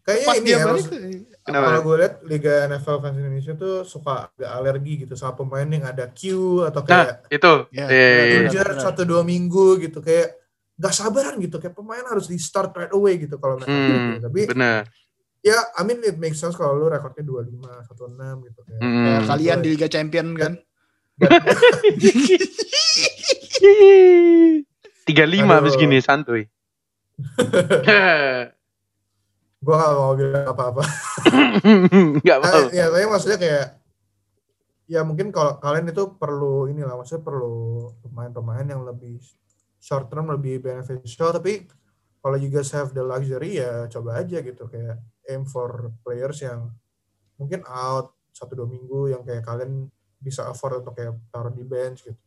Kayaknya Pas ini ya, balik. maksud- Kenapa? kalau gue lihat Liga NFL fans Indonesia tuh suka agak alergi gitu sama pemain yang ada Q atau nah kayak itu. Ya, iya, iya. injured benar. satu dua minggu gitu kayak gak sabaran gitu kayak pemain harus di start right away gitu kalau mereka Hmm, gitu. tapi bener. ya I mean it makes sense kalau lu rekornya 25 16 gitu kayak Hmm. Kayak kalian di Liga Champion kan. Tiga lima abis gini santuy. gue gak mau bilang apa-apa Gak Nah, mau. ya tapi maksudnya kayak ya mungkin kalau kalian itu perlu inilah maksudnya perlu pemain-pemain yang lebih short term lebih beneficial tapi kalau you guys have the luxury ya coba aja gitu kayak aim for players yang mungkin out satu dua minggu yang kayak kalian bisa afford untuk kayak taruh di bench gitu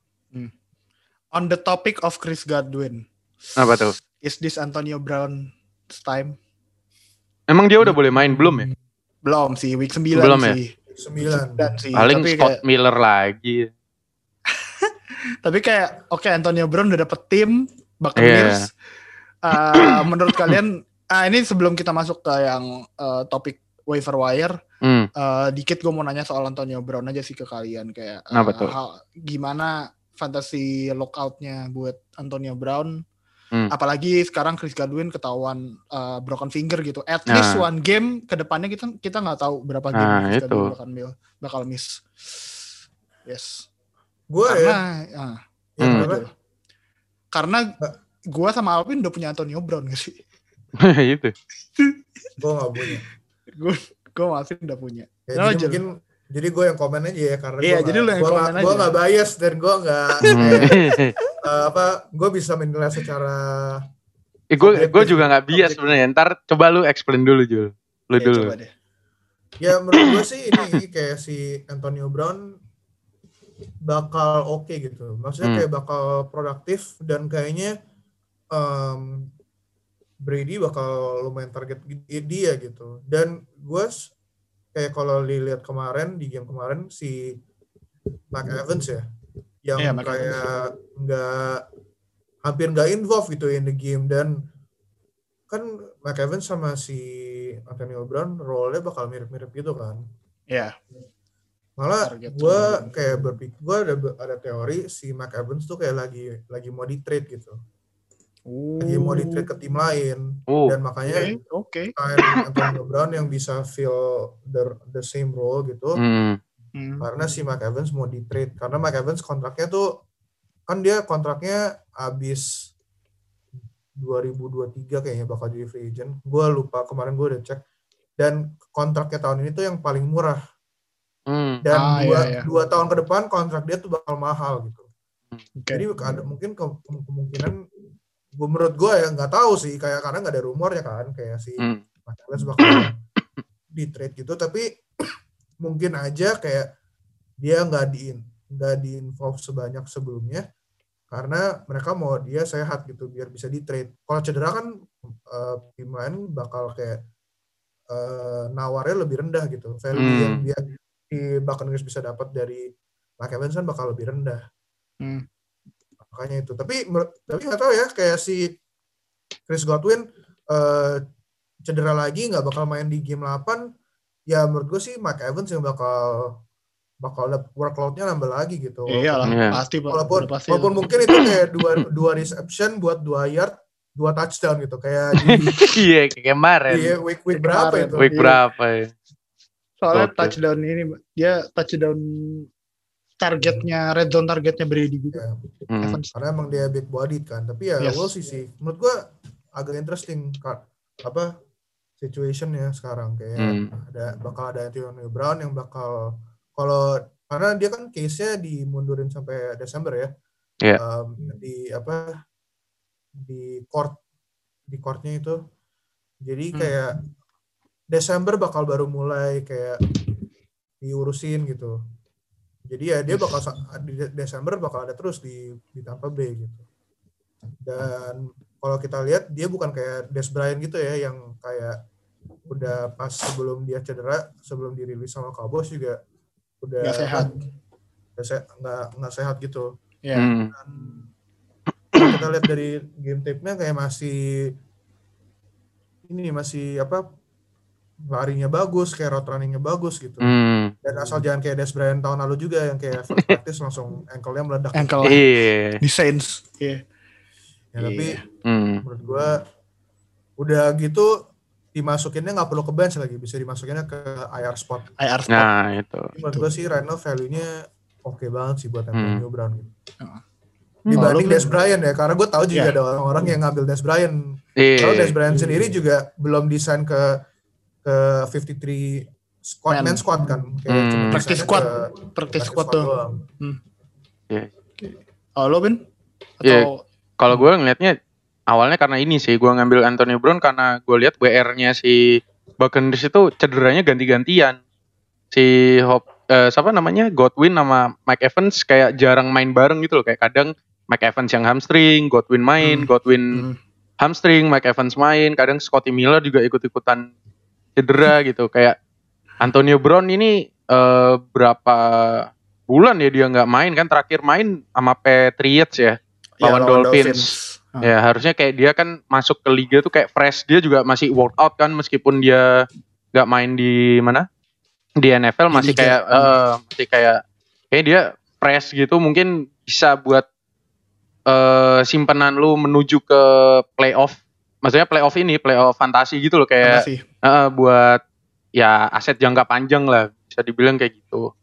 On the topic of Chris Godwin. Apa tuh? Is this Antonio Brown time? Emang dia udah boleh main belum ya? Belum sih, week 9 Belum ya? sih. sembilan Dan sih. Paling tapi Scott kayak, Miller lagi. Tapi kayak oke Antonio Brown udah dapet tim Iya. Buccaneers. Eh, menurut kalian ah ini sebelum kita masuk ke yang eh, topik waiver wire, Hmm. eh, dikit gue mau nanya soal Antonio Brown aja sih ke kalian kayak eh, tuh? hal- gimana fantasy lockoutnya buat Antonio Brown Hmm. apalagi sekarang Chris Godwin ketahuan uh, broken finger gitu at Nah. least one game ke depannya kita kita nggak tahu berapa game Nah, Chris itu. Godwin bakal bakal miss yes gue ya, karena ah, ya Hmm. karena gua sama Alvin udah punya Antonio Brown gak sih? Itu. gue gak punya. Gue gue sama Alvin udah punya. Ya, jadi mungkin jadi gue yang komen aja ya karena Iya, gue jadi lu yang gue komen gak, gue gak bias dan gue gak eh, apa gue bisa menilai secara Eh, gue gue juga nggak bias sebenarnya. Ntar coba lu explain dulu Jul. Lu Ya, dulu. coba deh. Ya menurut gue sih ini kayak si Antonio Brown bakal oke gitu. Maksudnya Hmm. kayak bakal produktif dan kayaknya em, Brady bakal lumayan target dia gitu. Dan gue kayak kalau dilihat kemarin di game kemarin si Mike Evans ya yang Iya, Mike kayak nggak hampir nggak involve gitu in the game. Dan kan Mike Evans sama si Antonio Brown role-nya bakal mirip-mirip gitu kan. Ya malah Target gue kayak berpikir gue ada ada teori si Mike Evans tuh kayak lagi lagi mau di trade gitu. Lagi mau di trade ke tim lain. Oh. dan makanya oke oke. Sign Antonio Brown yang bisa fill the the same role gitu. Hmm. karena si Mike Evans mau di trade karena Mike Evans kontraknya tuh kan dia kontraknya habis 2023 kayaknya bakal jadi free agent. Gue lupa kemarin gue udah cek. Dan kontraknya tahun ini tuh yang paling murah Hmm. dan Ah, dua iya, iya. dua tahun ke depan kontrak dia tuh bakal mahal gitu Oke. jadi ada mungkin ke- ke- kemungkinan gue menurut gue ya nggak tahu sih kayak karena nggak ada rumor ya kan kayak si Hmm. Evans bakal di trade gitu tapi mungkin aja kayak dia nggak di nggak di involve sebanyak sebelumnya karena mereka mau dia sehat gitu biar bisa di trade kalau cedera kan tim lain bakal kayak eh, nawarnya lebih rendah gitu. Value Hmm. yang dia di Buccaneers bisa dapat dari Mike Evans kan bakal lebih rendah. Hmm. Makanya itu. Tapi tapi nggak tahu ya kayak si Chris Godwin eh, cedera lagi nggak bakal main di game 8 ya menurut gue sih Mike Evans yang bakal bakal workload-nya nambah lagi gitu. Iya lah, Iya. pasti Pak. Walaupun pasti walaupun lah. mungkin itu kayak dua dua reception buat dua yard, dua touchdown gitu kayak di, Iya kayak kemarin. di week week Week berapa kemarin. itu? Week Iya. berapa ya? Soalnya Oke. touchdown ini dia touchdown targetnya red zone targetnya Brady juga. Ya, Hmm. Evans. karena emang dia big bodied kan. Tapi ya Yes. we'll see sih. Menurut gua agak interesting Kak. apa situationnya sekarang kayak Hmm. ada bakal ada Antonio Brown yang bakal kalau karena dia kan case-nya dimundurin sampai Desember ya. Iya. Um, di apa di court di courtnya itu. Jadi Hmm. Desember bakal baru mulai kayak diurusin gitu. Jadi ya dia bakal di De- Desember bakal ada terus di di Tampa Bay gitu. Dan kalau kita lihat dia bukan kayak Des Bryant gitu ya yang kayak udah pas sebelum dia cedera, sebelum dirilis sama Cowboys juga udah Nggak sehat. udah se- nggak nggak sehat gitu. Ya. Hmm. Dan kita lihat dari game tape-nya kayak masih ini masih apa larinya bagus, kayak route running-nya bagus gitu. Hmm. Dan asal jangan kayak Des Bryant tahun lalu juga yang kayak first practice langsung ankle-nya meledak. Ankle Iya. di Saints. Iya. Ya, tapi Iya. Hmm. menurut gua udah gitu dimasukinnya nggak perlu ke bench lagi, bisa dimasukinnya ke IR spot. IR spot. Nah itu. Menurut gua sih right now value-nya oke banget sih buat Antonio Brown gitu. Heeh. Dibanding Des Bryant ya, karena gue tahu juga Iya. ada orang-orang yang ngambil Des Bryant Kalau Des Iya. Bryant sendiri juga belum desain ke ke 53 squad Man. man squad kan. Hmm. cuma Practice squad. ke Practice squad doang. Iya. Oh, lo Ben? Iya. Atau Kalau gue ngelihatnya awalnya karena ini sih gue ngambil Anthony Brown karena gue lihat WR-nya si Buccaneers itu cederanya ganti-gantian. Si Hop eh, siapa namanya Godwin sama Mike Evans kayak jarang main bareng gitu loh kayak kadang Mike Evans yang hamstring, Godwin main, Hmm. Godwin Hmm. hamstring, Mike Evans main, kadang Scotty Miller juga ikut-ikutan cedera gitu. Kayak Antonio Brown ini eh, berapa bulan ya dia nggak main kan terakhir main sama Patriots ya Ya, lawan Dolphins. Ah. Ya harusnya kayak dia kan masuk ke liga tuh kayak fresh dia juga masih workout kan meskipun dia nggak main di mana di NFL Di masih kayak eh, masih kayak kayak dia fresh gitu mungkin bisa buat eh simpenan lu menuju ke playoff maksudnya playoff ini playoff fantasi gitu loh kayak eh, buat ya aset jangka panjang lah bisa dibilang kayak gitu.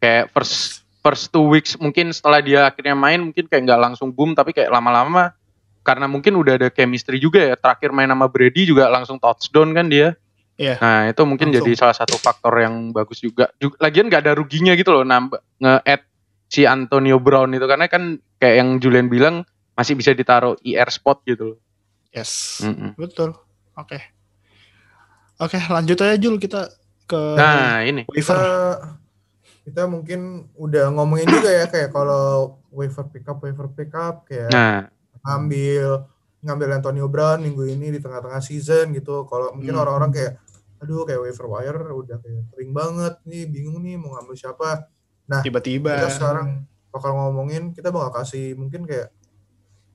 Kayak first first two weeks mungkin setelah dia akhirnya main mungkin kayak nggak langsung boom tapi kayak lama-lama karena mungkin udah ada chemistry juga ya terakhir main sama Brady juga langsung touchdown kan dia. Iya. nah itu mungkin Langsung. jadi salah satu faktor yang bagus juga, juga lagian nggak ada ruginya gitu loh nambah nge-add si Antonio Brown itu karena kan kayak yang Julian bilang masih bisa ditaruh IR spot gitu loh Yes. Mm-mm. Betul. Oke. Oke, lanjut aja Jul kita ke nah ini waiver. Kita kita mungkin udah ngomongin juga ya kayak kalau waiver pickup waiver pickup kayak nah ngambil ngambil Antonio Brown minggu ini di tengah-tengah season gitu. Kalau mungkin Hmm. orang-orang kayak aduh kayak waiver wire udah kayak kering banget nih bingung nih mau ngambil siapa. Tiba-tiba. Kita sekarang bakal ngomongin kita bakal kasih mungkin kayak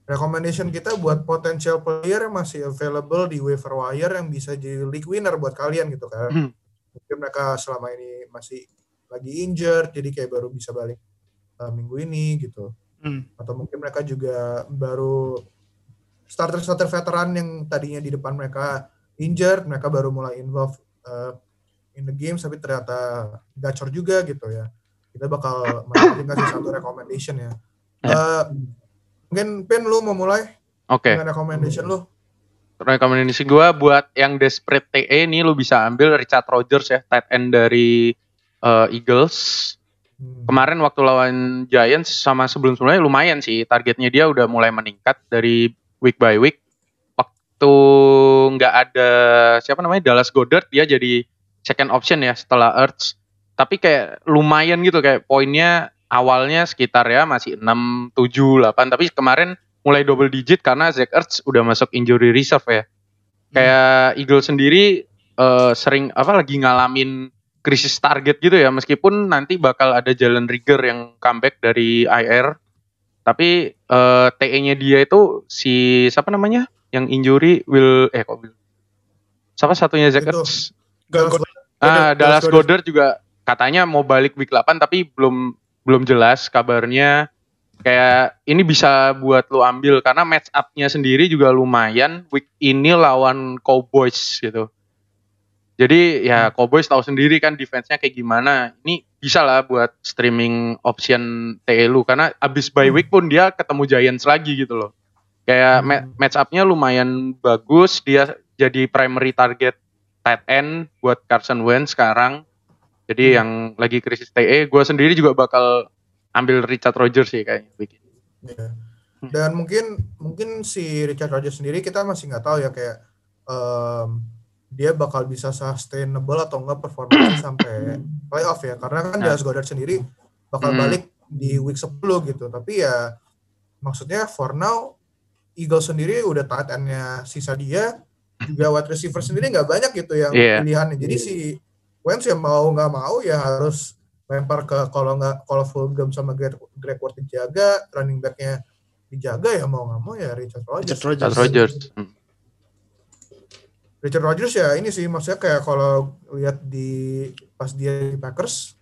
recommendation kita buat potential player yang masih available di waiver wire yang bisa jadi league winner buat kalian gitu kan. Hmm. Mungkin mereka selama ini masih lagi injured jadi kayak baru bisa balik uh, minggu ini gitu. Hmm. Atau mungkin mereka juga baru starter-starter veteran yang tadinya di depan mereka injured, mereka baru mulai involve uh, in the game tapi ternyata gacor juga gitu ya. Kita bakal kasih satu recommendation ya. Ya. Uh, mungkin Pin lu mau mulai? Oke. Dengan recommendation lu? rekomendasi gue buat yang desperate TE ini lu bisa ambil Richard Rogers ya tight end dari eh, Eagles. Hmm. kemarin waktu lawan Giants sama sebelum-sebelumnya lumayan sih targetnya dia udah mulai meningkat dari week by week. Waktu nggak ada siapa namanya Dallas Goddard dia jadi second option ya setelah Ertz. Tapi kayak lumayan gitu kayak poinnya awalnya sekitar ya masih 6 7 8 tapi kemarin mulai double digit karena Zach Ertz udah masuk injury reserve ya kayak Eagles sendiri eh, sering apa lagi ngalamin krisis target gitu ya meskipun nanti bakal ada Jalen Rigger yang comeback dari IR tapi eh, TE-nya dia itu si siapa namanya yang injury Will eh kok Will siapa satunya Zach. Ertz? Dallas Ah, Dallas. Goddard juga katanya mau balik week 8 tapi belum belum jelas kabarnya. Kayak ini bisa buat lu ambil karena match up-nya sendiri juga lumayan week ini lawan Cowboys gitu. Jadi ya Cowboys tahu sendiri kan defense-nya kayak gimana. Ini bisa lah buat streaming option TE lu karena abis bye week pun dia ketemu Giants lagi gitu loh. Kayak ma- match up-nya lumayan bagus, dia jadi primary target tight end buat Carson Wentz sekarang. Jadi yang lagi krisis TE, gue sendiri juga bakal ambil Richard Rodgers sih kayaknya. ini. Iya. Dan mungkin mungkin si Richard Rodgers sendiri kita masih nggak tahu ya kayak em, dia bakal bisa sustainable atau enggak performanya sampai playoff ya karena kan Nah. Dallas Goddard sendiri bakal Hmm. balik di week 10 gitu tapi ya maksudnya for now Eagles sendiri udah tight sisa dia juga wide receiver sendiri nggak banyak gitu yang Iya. pilihannya jadi si Wentz ya mau nggak mau ya harus lempar ke kalau nggak kalau Fulgham sama Greg, Greg Ward dijaga running back-nya dijaga ya mau nggak mau ya Richard Rodgers Richard Rodgers. Richard Rodgers. Hmm. Richard Rodgers ya ini sih maksudnya kayak kalau lihat di pas dia di Packers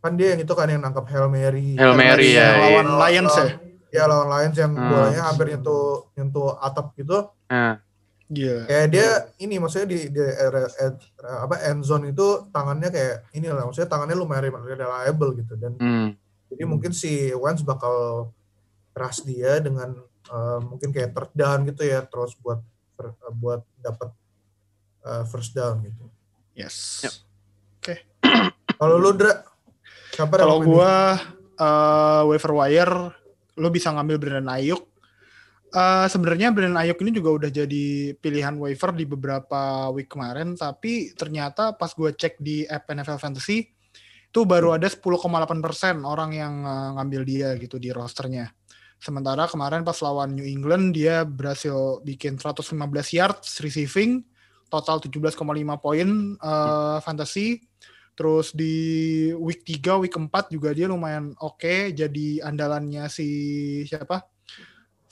kan dia yang itu kan yang nangkap Hail Mary Hail Mary, ya, Yang lawan iya. Lions ya. ya lawan Lions yang Hmm. bolanya hampir nyentuh nyentuh atap gitu Nah, Iya. kayak dia ini maksudnya di, di area- ed- apa end zone itu tangannya kayak ini lah maksudnya tangannya lumayan reliable gitu dan hmm. jadi mungkin si Wentz bakal keras dia dengan eh, mungkin kayak third down gitu ya terus buat fer- buat dapat eh, first down gitu Yes. Yep. kalau lu Dra siapa Kalau gua eh waiver wire lo bisa ngambil Brandon Ayuk. Eh sebenarnya Brandon Ayuk ini juga udah jadi pilihan waiver di beberapa week kemarin, tapi ternyata pas gue cek di app NFL Fantasy itu baru ada 10,8% orang yang eh, ngambil dia gitu di rosternya. Sementara kemarin pas lawan New England dia berhasil bikin 115 yards receiving, total 17,5 poin eh, fantasy. Terus di week 3, week 4 juga dia lumayan oke. Jadi andalannya si siapa?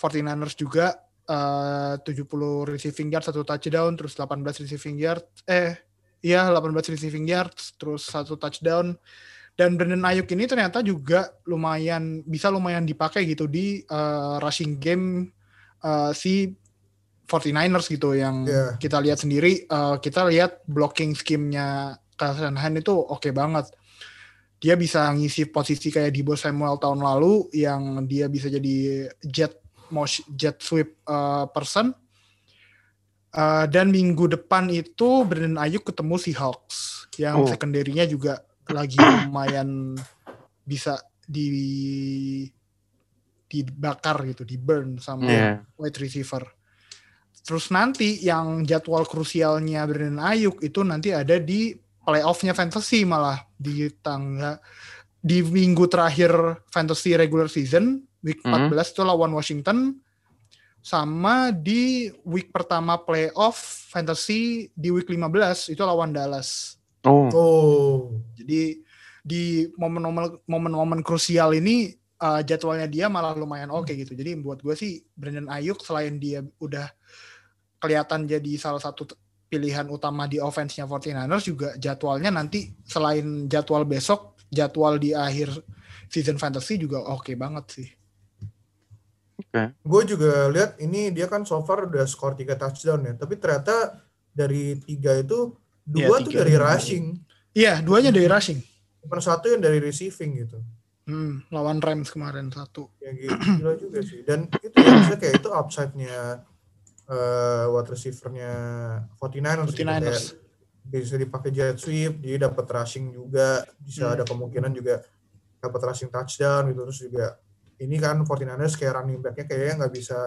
49ers juga eh 70 receiving yards, satu touchdown, terus 18 receiving yards. Eh, iya 18 receiving yards, terus satu touchdown. Dan Brandon Ayuk ini ternyata juga lumayan bisa lumayan dipakai gitu di eh, rushing game eh, si 49ers gitu yang Iya. kita lihat sendiri eh, kita lihat blocking scheme-nya Kyle Shanahan itu oke banget. Dia bisa ngisi posisi kayak Dibo Samuel tahun lalu yang dia bisa jadi jet motion, jet sweep uh, person. Uh, dan minggu depan itu Brandon Ayuk ketemu si Hawks yang Oh. secondary-nya juga lagi lumayan bisa di dibakar gitu, di burn sama Iya. wide receiver. Terus nanti yang jadwal krusialnya Brandon Ayuk itu nanti ada di playoff-nya fantasy malah di tangga di minggu terakhir fantasy regular season week Mhm. 14 itu lawan Washington sama di week pertama playoff fantasy di week 15 itu lawan Dallas. Oh, oh Jadi di momen-momen momen-momen krusial ini uh, jadwalnya dia malah lumayan oke gitu. Jadi buat gue sih Brandon Ayuk selain dia udah kelihatan jadi salah satu pilihan utama di offense-nya 49ers juga jadwalnya nanti selain jadwal besok, jadwal di akhir season fantasy juga oke banget sih. Gue juga lihat ini dia kan so far udah skor 3 touchdown ya tapi ternyata dari tiga itu Iya, dua tuh tiga. dari rushing Iya, duanya dari rushing. cuma satu yang dari receiving gitu Hmm, lawan Rams kemarin satu. ya gitu gila juga sih dan itu ya maksudnya kayak itu upside-nya eh wide receiver-nya 49ers, gitu. 49ers. Kayak bisa dipakai jet sweep dia dapat rushing juga bisa Hmm. ada kemungkinan juga dapat rushing touchdown gitu terus juga ini kan 49ers kayak running back-nya kayaknya nggak bisa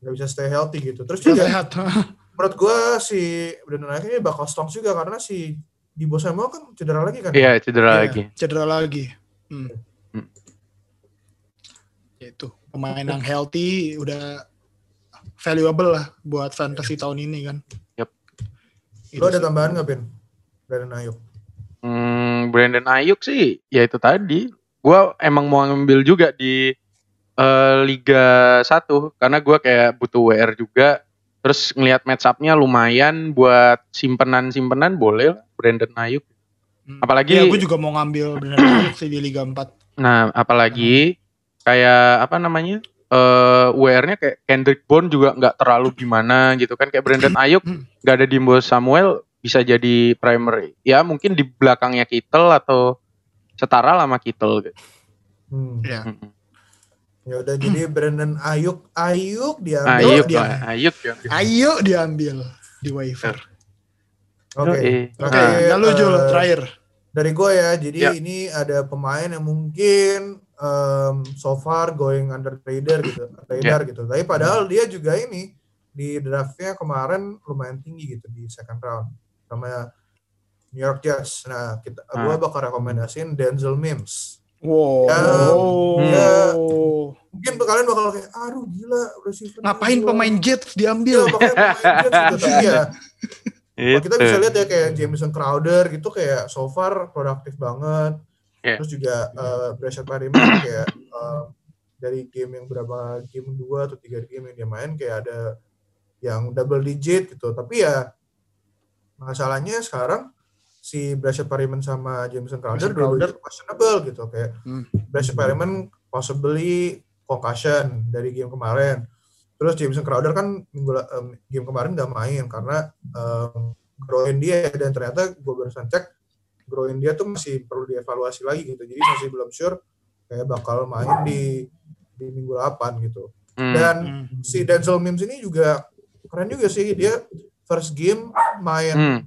nggak bisa stay healthy gitu terus Dia juga sehat. menurut gue si Brandon Ayuk ini bakal strong juga karena si Dibo Samuel kan cedera lagi kan iya cedera Iya, lagi. Cedera lagi. Hmm. Hmm. Ya Itu pemain yang healthy udah valuable lah buat fantasy tahun ini kan. Yep. Lo ada tambahan nggak, Pin? Brandon Ayuk. Hmm, Brandon Ayuk sih, ya itu tadi. Gua emang mau ngambil juga di eh, Liga 1 karena gua kayak butuh WR juga. Terus ngelihat match up-nya lumayan buat simpenan-simpenan boleh lah Brandon Ayuk. Hmm. Apalagi- ya gue juga mau ngambil benar sih di Liga 4. Nah, apalagi kayak apa namanya? eh WR-nya kayak Kendrick Bourne juga nggak terlalu gimana gitu kan kayak Brandon Ayuk nggak ada Dimbo Samuel bisa jadi primary. Ya mungkin di belakangnya Kittle atau setara lah sama Kittle gitu. Hmm. Ya. Ya udah jadi Brandon Ayuk, Ayuk diambil. Ayuk dia. Ayuk ya. Ayo diambil di waiver. Oke. Yoi. Oke, Nah, lalu Jul eh, terakhir. Dari gue ya, jadi Ya. ini ada pemain yang mungkin em, so far going under radar gitu, radar gitu. Tapi padahal dia juga ini di draftnya kemarin lumayan tinggi gitu di second round sama New York Jets. Nah, kita, Ah. gue bakal rekomendasiin Denzel Mims. Wow. Ya, Oh. ya. Mungkin kalian bakal kayak, aduh gila receiver. Ngapain gila." pemain Jets Iya, diambil? makanya pemain Jets gitu. Ya, kita bisa Itu. lihat ya kayak Jameson Crowder gitu kayak so far produktif banget. Iya. Terus juga uh, Brashad Perryman kayak uh, dari game yang berapa game dua atau tiga game yang dia main kayak ada yang double digit gitu. Tapi ya masalahnya sekarang si Brashad Perryman sama Jameson Crowder Brashad Crowder. dua questionable gitu kayak Hmm. Brashad Perryman possibly concussion dari game kemarin. Terus Jameson Crowder kan minggu la- em, game kemarin nggak main karena em, groin dia dan ternyata gue barusan cek groin dia tuh masih perlu dievaluasi lagi gitu. Jadi masih belum sure kayak bakal main di di minggu 8 gitu. Hmm. Dan Hmm. si Denzel Mims ini juga keren juga sih dia first game main Hmm.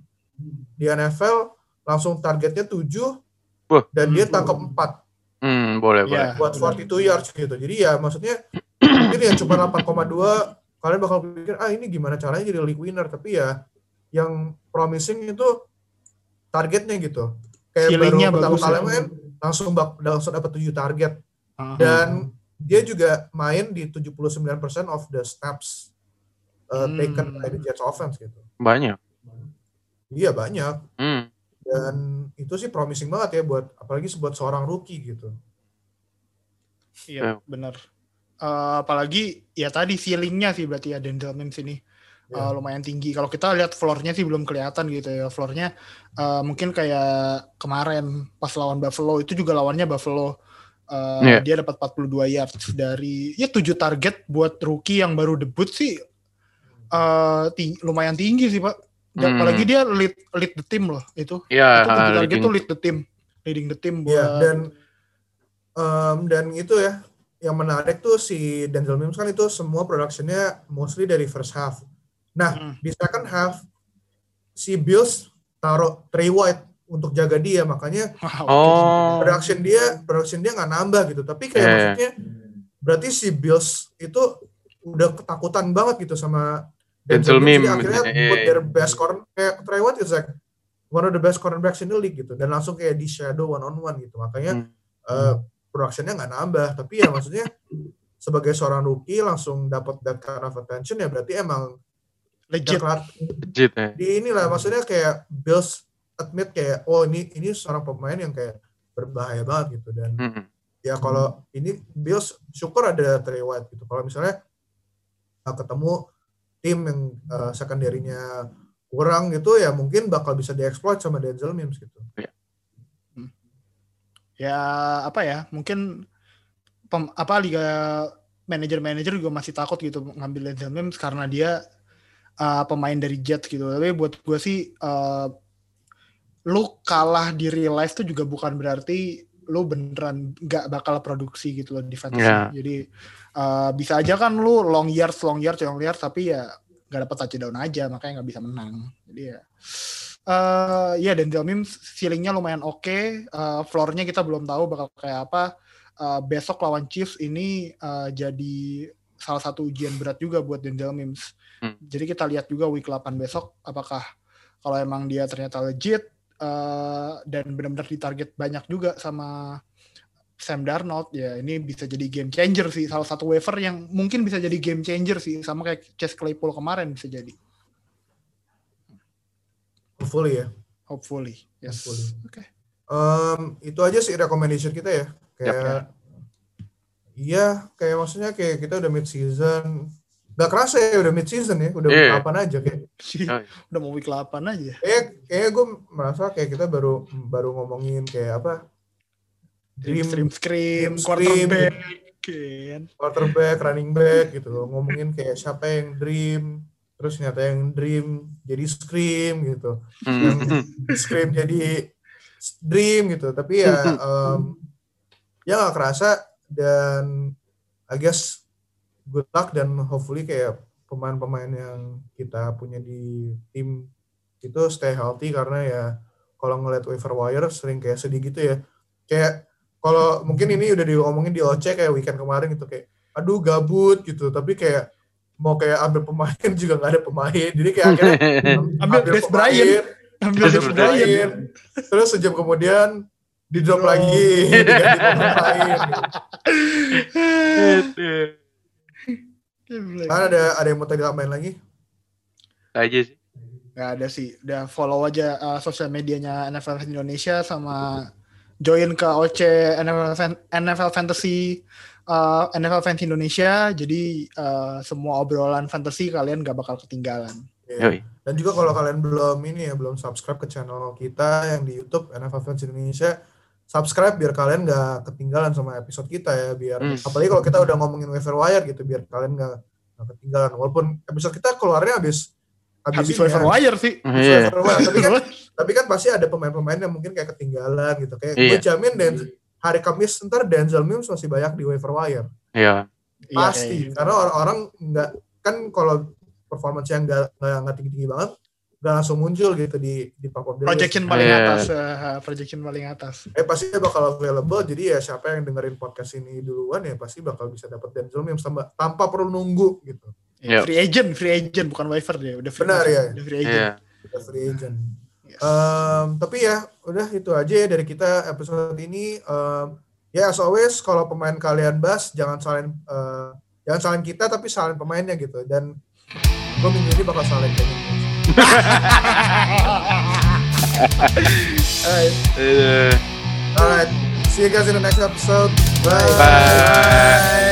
Di NFL langsung targetnya 7 Wah. dan dia Hmm. tangkap 4 Hmm, boleh, Iya. boleh. buat 42 yards gitu. Jadi ya maksudnya mungkin yang cuma 8,2 kalian bakal pikir ah ini gimana caranya jadi league winner tapi ya yang promising itu targetnya gitu. Kayak baru pertama bagus kali ya. main langsung bak, langsung dapat 7 target Ah. dan dia juga main di 79% of the snaps uh, Hmm. taken by the Jets offense gitu. Banyak. Iya banyak Hmm. dan itu sih promising banget ya buat apalagi buat seorang rookie gitu. Iya, benar. Eh, apalagi ya tadi ceilingnya sih berarti ya Denzel Mims ini Ya. eh, lumayan tinggi. Kalau kita lihat floornya sih belum kelihatan gitu ya. Floornya eh, mungkin kayak kemarin pas lawan Buffalo itu juga lawannya Buffalo. Eh, Iya. Dia dapat 42 yards dari ya 7 target buat rookie yang baru debut sih eh, ting- lumayan tinggi sih pak. Dan Hmm. Apalagi dia lead lead the team loh itu. Ya, itu 7 target leading- tuh lead the team, leading the team buat Iya, dan em, dan itu ya yang menarik tuh si Denzel Mims kan itu semua productionnya mostly dari first half. Nah Hmm. di second half si Bills taruh Trey White untuk jaga dia makanya. Oh. production dia production dia nggak nambah gitu. Tapi kayak Iya. maksudnya berarti si Bills itu udah ketakutan banget gitu sama Denzel Mims. Akhirnya Iya, put their best corner kayak Trey White is like one of the best cornerbacks in the league gitu dan langsung kayak di shadow one on one gitu makanya Hmm. eh, productionnya nggak nambah tapi ya maksudnya sebagai seorang rookie langsung dapat that kind of attention ya berarti emang legit. kelar- Legit ya. di inilah maksudnya kayak Bills admit kayak oh ini ini seorang pemain yang kayak berbahaya banget gitu dan Hmm. ya kalau ini Bills syukur ada Trey White gitu kalau misalnya uh, ketemu tim yang uh, secondary-nya kurang gitu ya mungkin bakal bisa dieksploit sama Denzel Mims gitu. ya apa ya mungkin pem- apa liga manajer-manajer juga masih takut gitu ngambil Denzel Mims karena dia uh, pemain dari Jets gitu tapi buat gue sih uh, lu kalah di real life tuh juga bukan berarti lu beneran nggak bakal produksi gitu loh di fantasy Ya. jadi uh, bisa aja kan lu long years long years long years tapi ya nggak dapat touchdown aja makanya nggak bisa menang. Jadi ya eh ya Denzel Mims ceilingnya lumayan oke. Eh, floornya kita belum tahu bakal kayak apa. Eh, besok lawan Chiefs ini eh, jadi salah satu ujian berat juga buat Denzel Mims. Hmm. jadi kita lihat juga week 8 besok apakah kalau emang dia ternyata legit eh, dan benar-benar ditarget banyak juga sama Sam Darnold ya ini bisa jadi game changer sih salah satu waiver yang mungkin bisa jadi game changer sih sama kayak Chase Claypool kemarin bisa jadi hopefully ya. Hopefully. Yes. Hopefully. Oke. Em, itu aja sih recommendation kita ya. Kayak Yap. iya, kayak maksudnya kayak kita udah mid season. Gak kerasa ya udah mid season ya, udah Iya. kapan aja kayak. Oh, Udah mau week 8 aja. Kayak kayak gue merasa kayak kita baru baru ngomongin kayak apa? Dream, Dream, scream, Dream Scream. quarterback. Quarterback, running back gitu loh. Ngomongin kayak siapa yang dream, terus nyata yang dream jadi scream gitu. Yang hmm. scream jadi dream gitu. Tapi ya em, ya nggak kerasa dan I guess good luck dan hopefully kayak pemain-pemain yang kita punya di tim itu stay healthy karena ya kalau ngeliat waiver wire sering kayak sedih gitu ya. Kayak kalau mungkin ini udah diomongin di OC kayak weekend kemarin gitu kayak aduh gabut gitu tapi kayak mau kayak ambil pemain juga nggak ada pemain jadi kayak akhirnya Ambil Des Bryant. Ambil Des. Bryant. terus sejam kemudian di drop Oh. lagi diganti pemain lain gitu. Kan ada ada yang mau tadi tambahin lagi aja sih. Gak ada sih. Udah follow aja uh, sosial medianya NFL Indonesia sama join ke OC NFL, Fan- NFL Fantasy uh, NFL Fans Indonesia. Jadi uh, semua obrolan fantasy kalian gak bakal ketinggalan. Iya. Yoi. Dan juga kalau kalian belum ini ya belum subscribe ke channel kita yang di YouTube NFL Fans Indonesia, subscribe biar kalian nggak ketinggalan sama episode kita ya. Biar Hmm. apalagi kalau kita udah ngomongin waiver wire gitu, biar kalian nggak nggak ketinggalan. Walaupun episode kita keluarnya habis Habis waiver ya, wire sih. habis Iya. waiver wire. Tapi kan tapi kan pasti ada pemain-pemain yang mungkin kayak ketinggalan gitu. Kayak Iya. gue jamin dan hari Kamis ntar Denzel Mims masih banyak di waiver wire. Iya. Iya, Pasti. iya. Karena orang-orang nggak kan kalau performance yang nggak nggak tinggi-tinggi banget nggak langsung muncul gitu di di list. Projection paling Iya. atas. uh, projection paling atas. Eh pasti bakal available. Jadi ya siapa yang dengerin podcast ini duluan ya pasti bakal bisa dapat Denzel Mims tanpa, tanpa perlu nunggu gitu. Iya. Free agent, free agent bukan waiver dia. Udah free Benar, ya. Udah free agent. Iya. Udah free agent. Yes. Em, tapi ya udah itu aja ya dari kita episode ini. Em, ya as always kalau pemain kalian bas jangan salin eh, jangan salin kita tapi salin pemainnya gitu. Dan gue minggu ini bakal salin kayak gitu. Alright. Eh, Alright, see you guys in the next episode. Bye. Bye.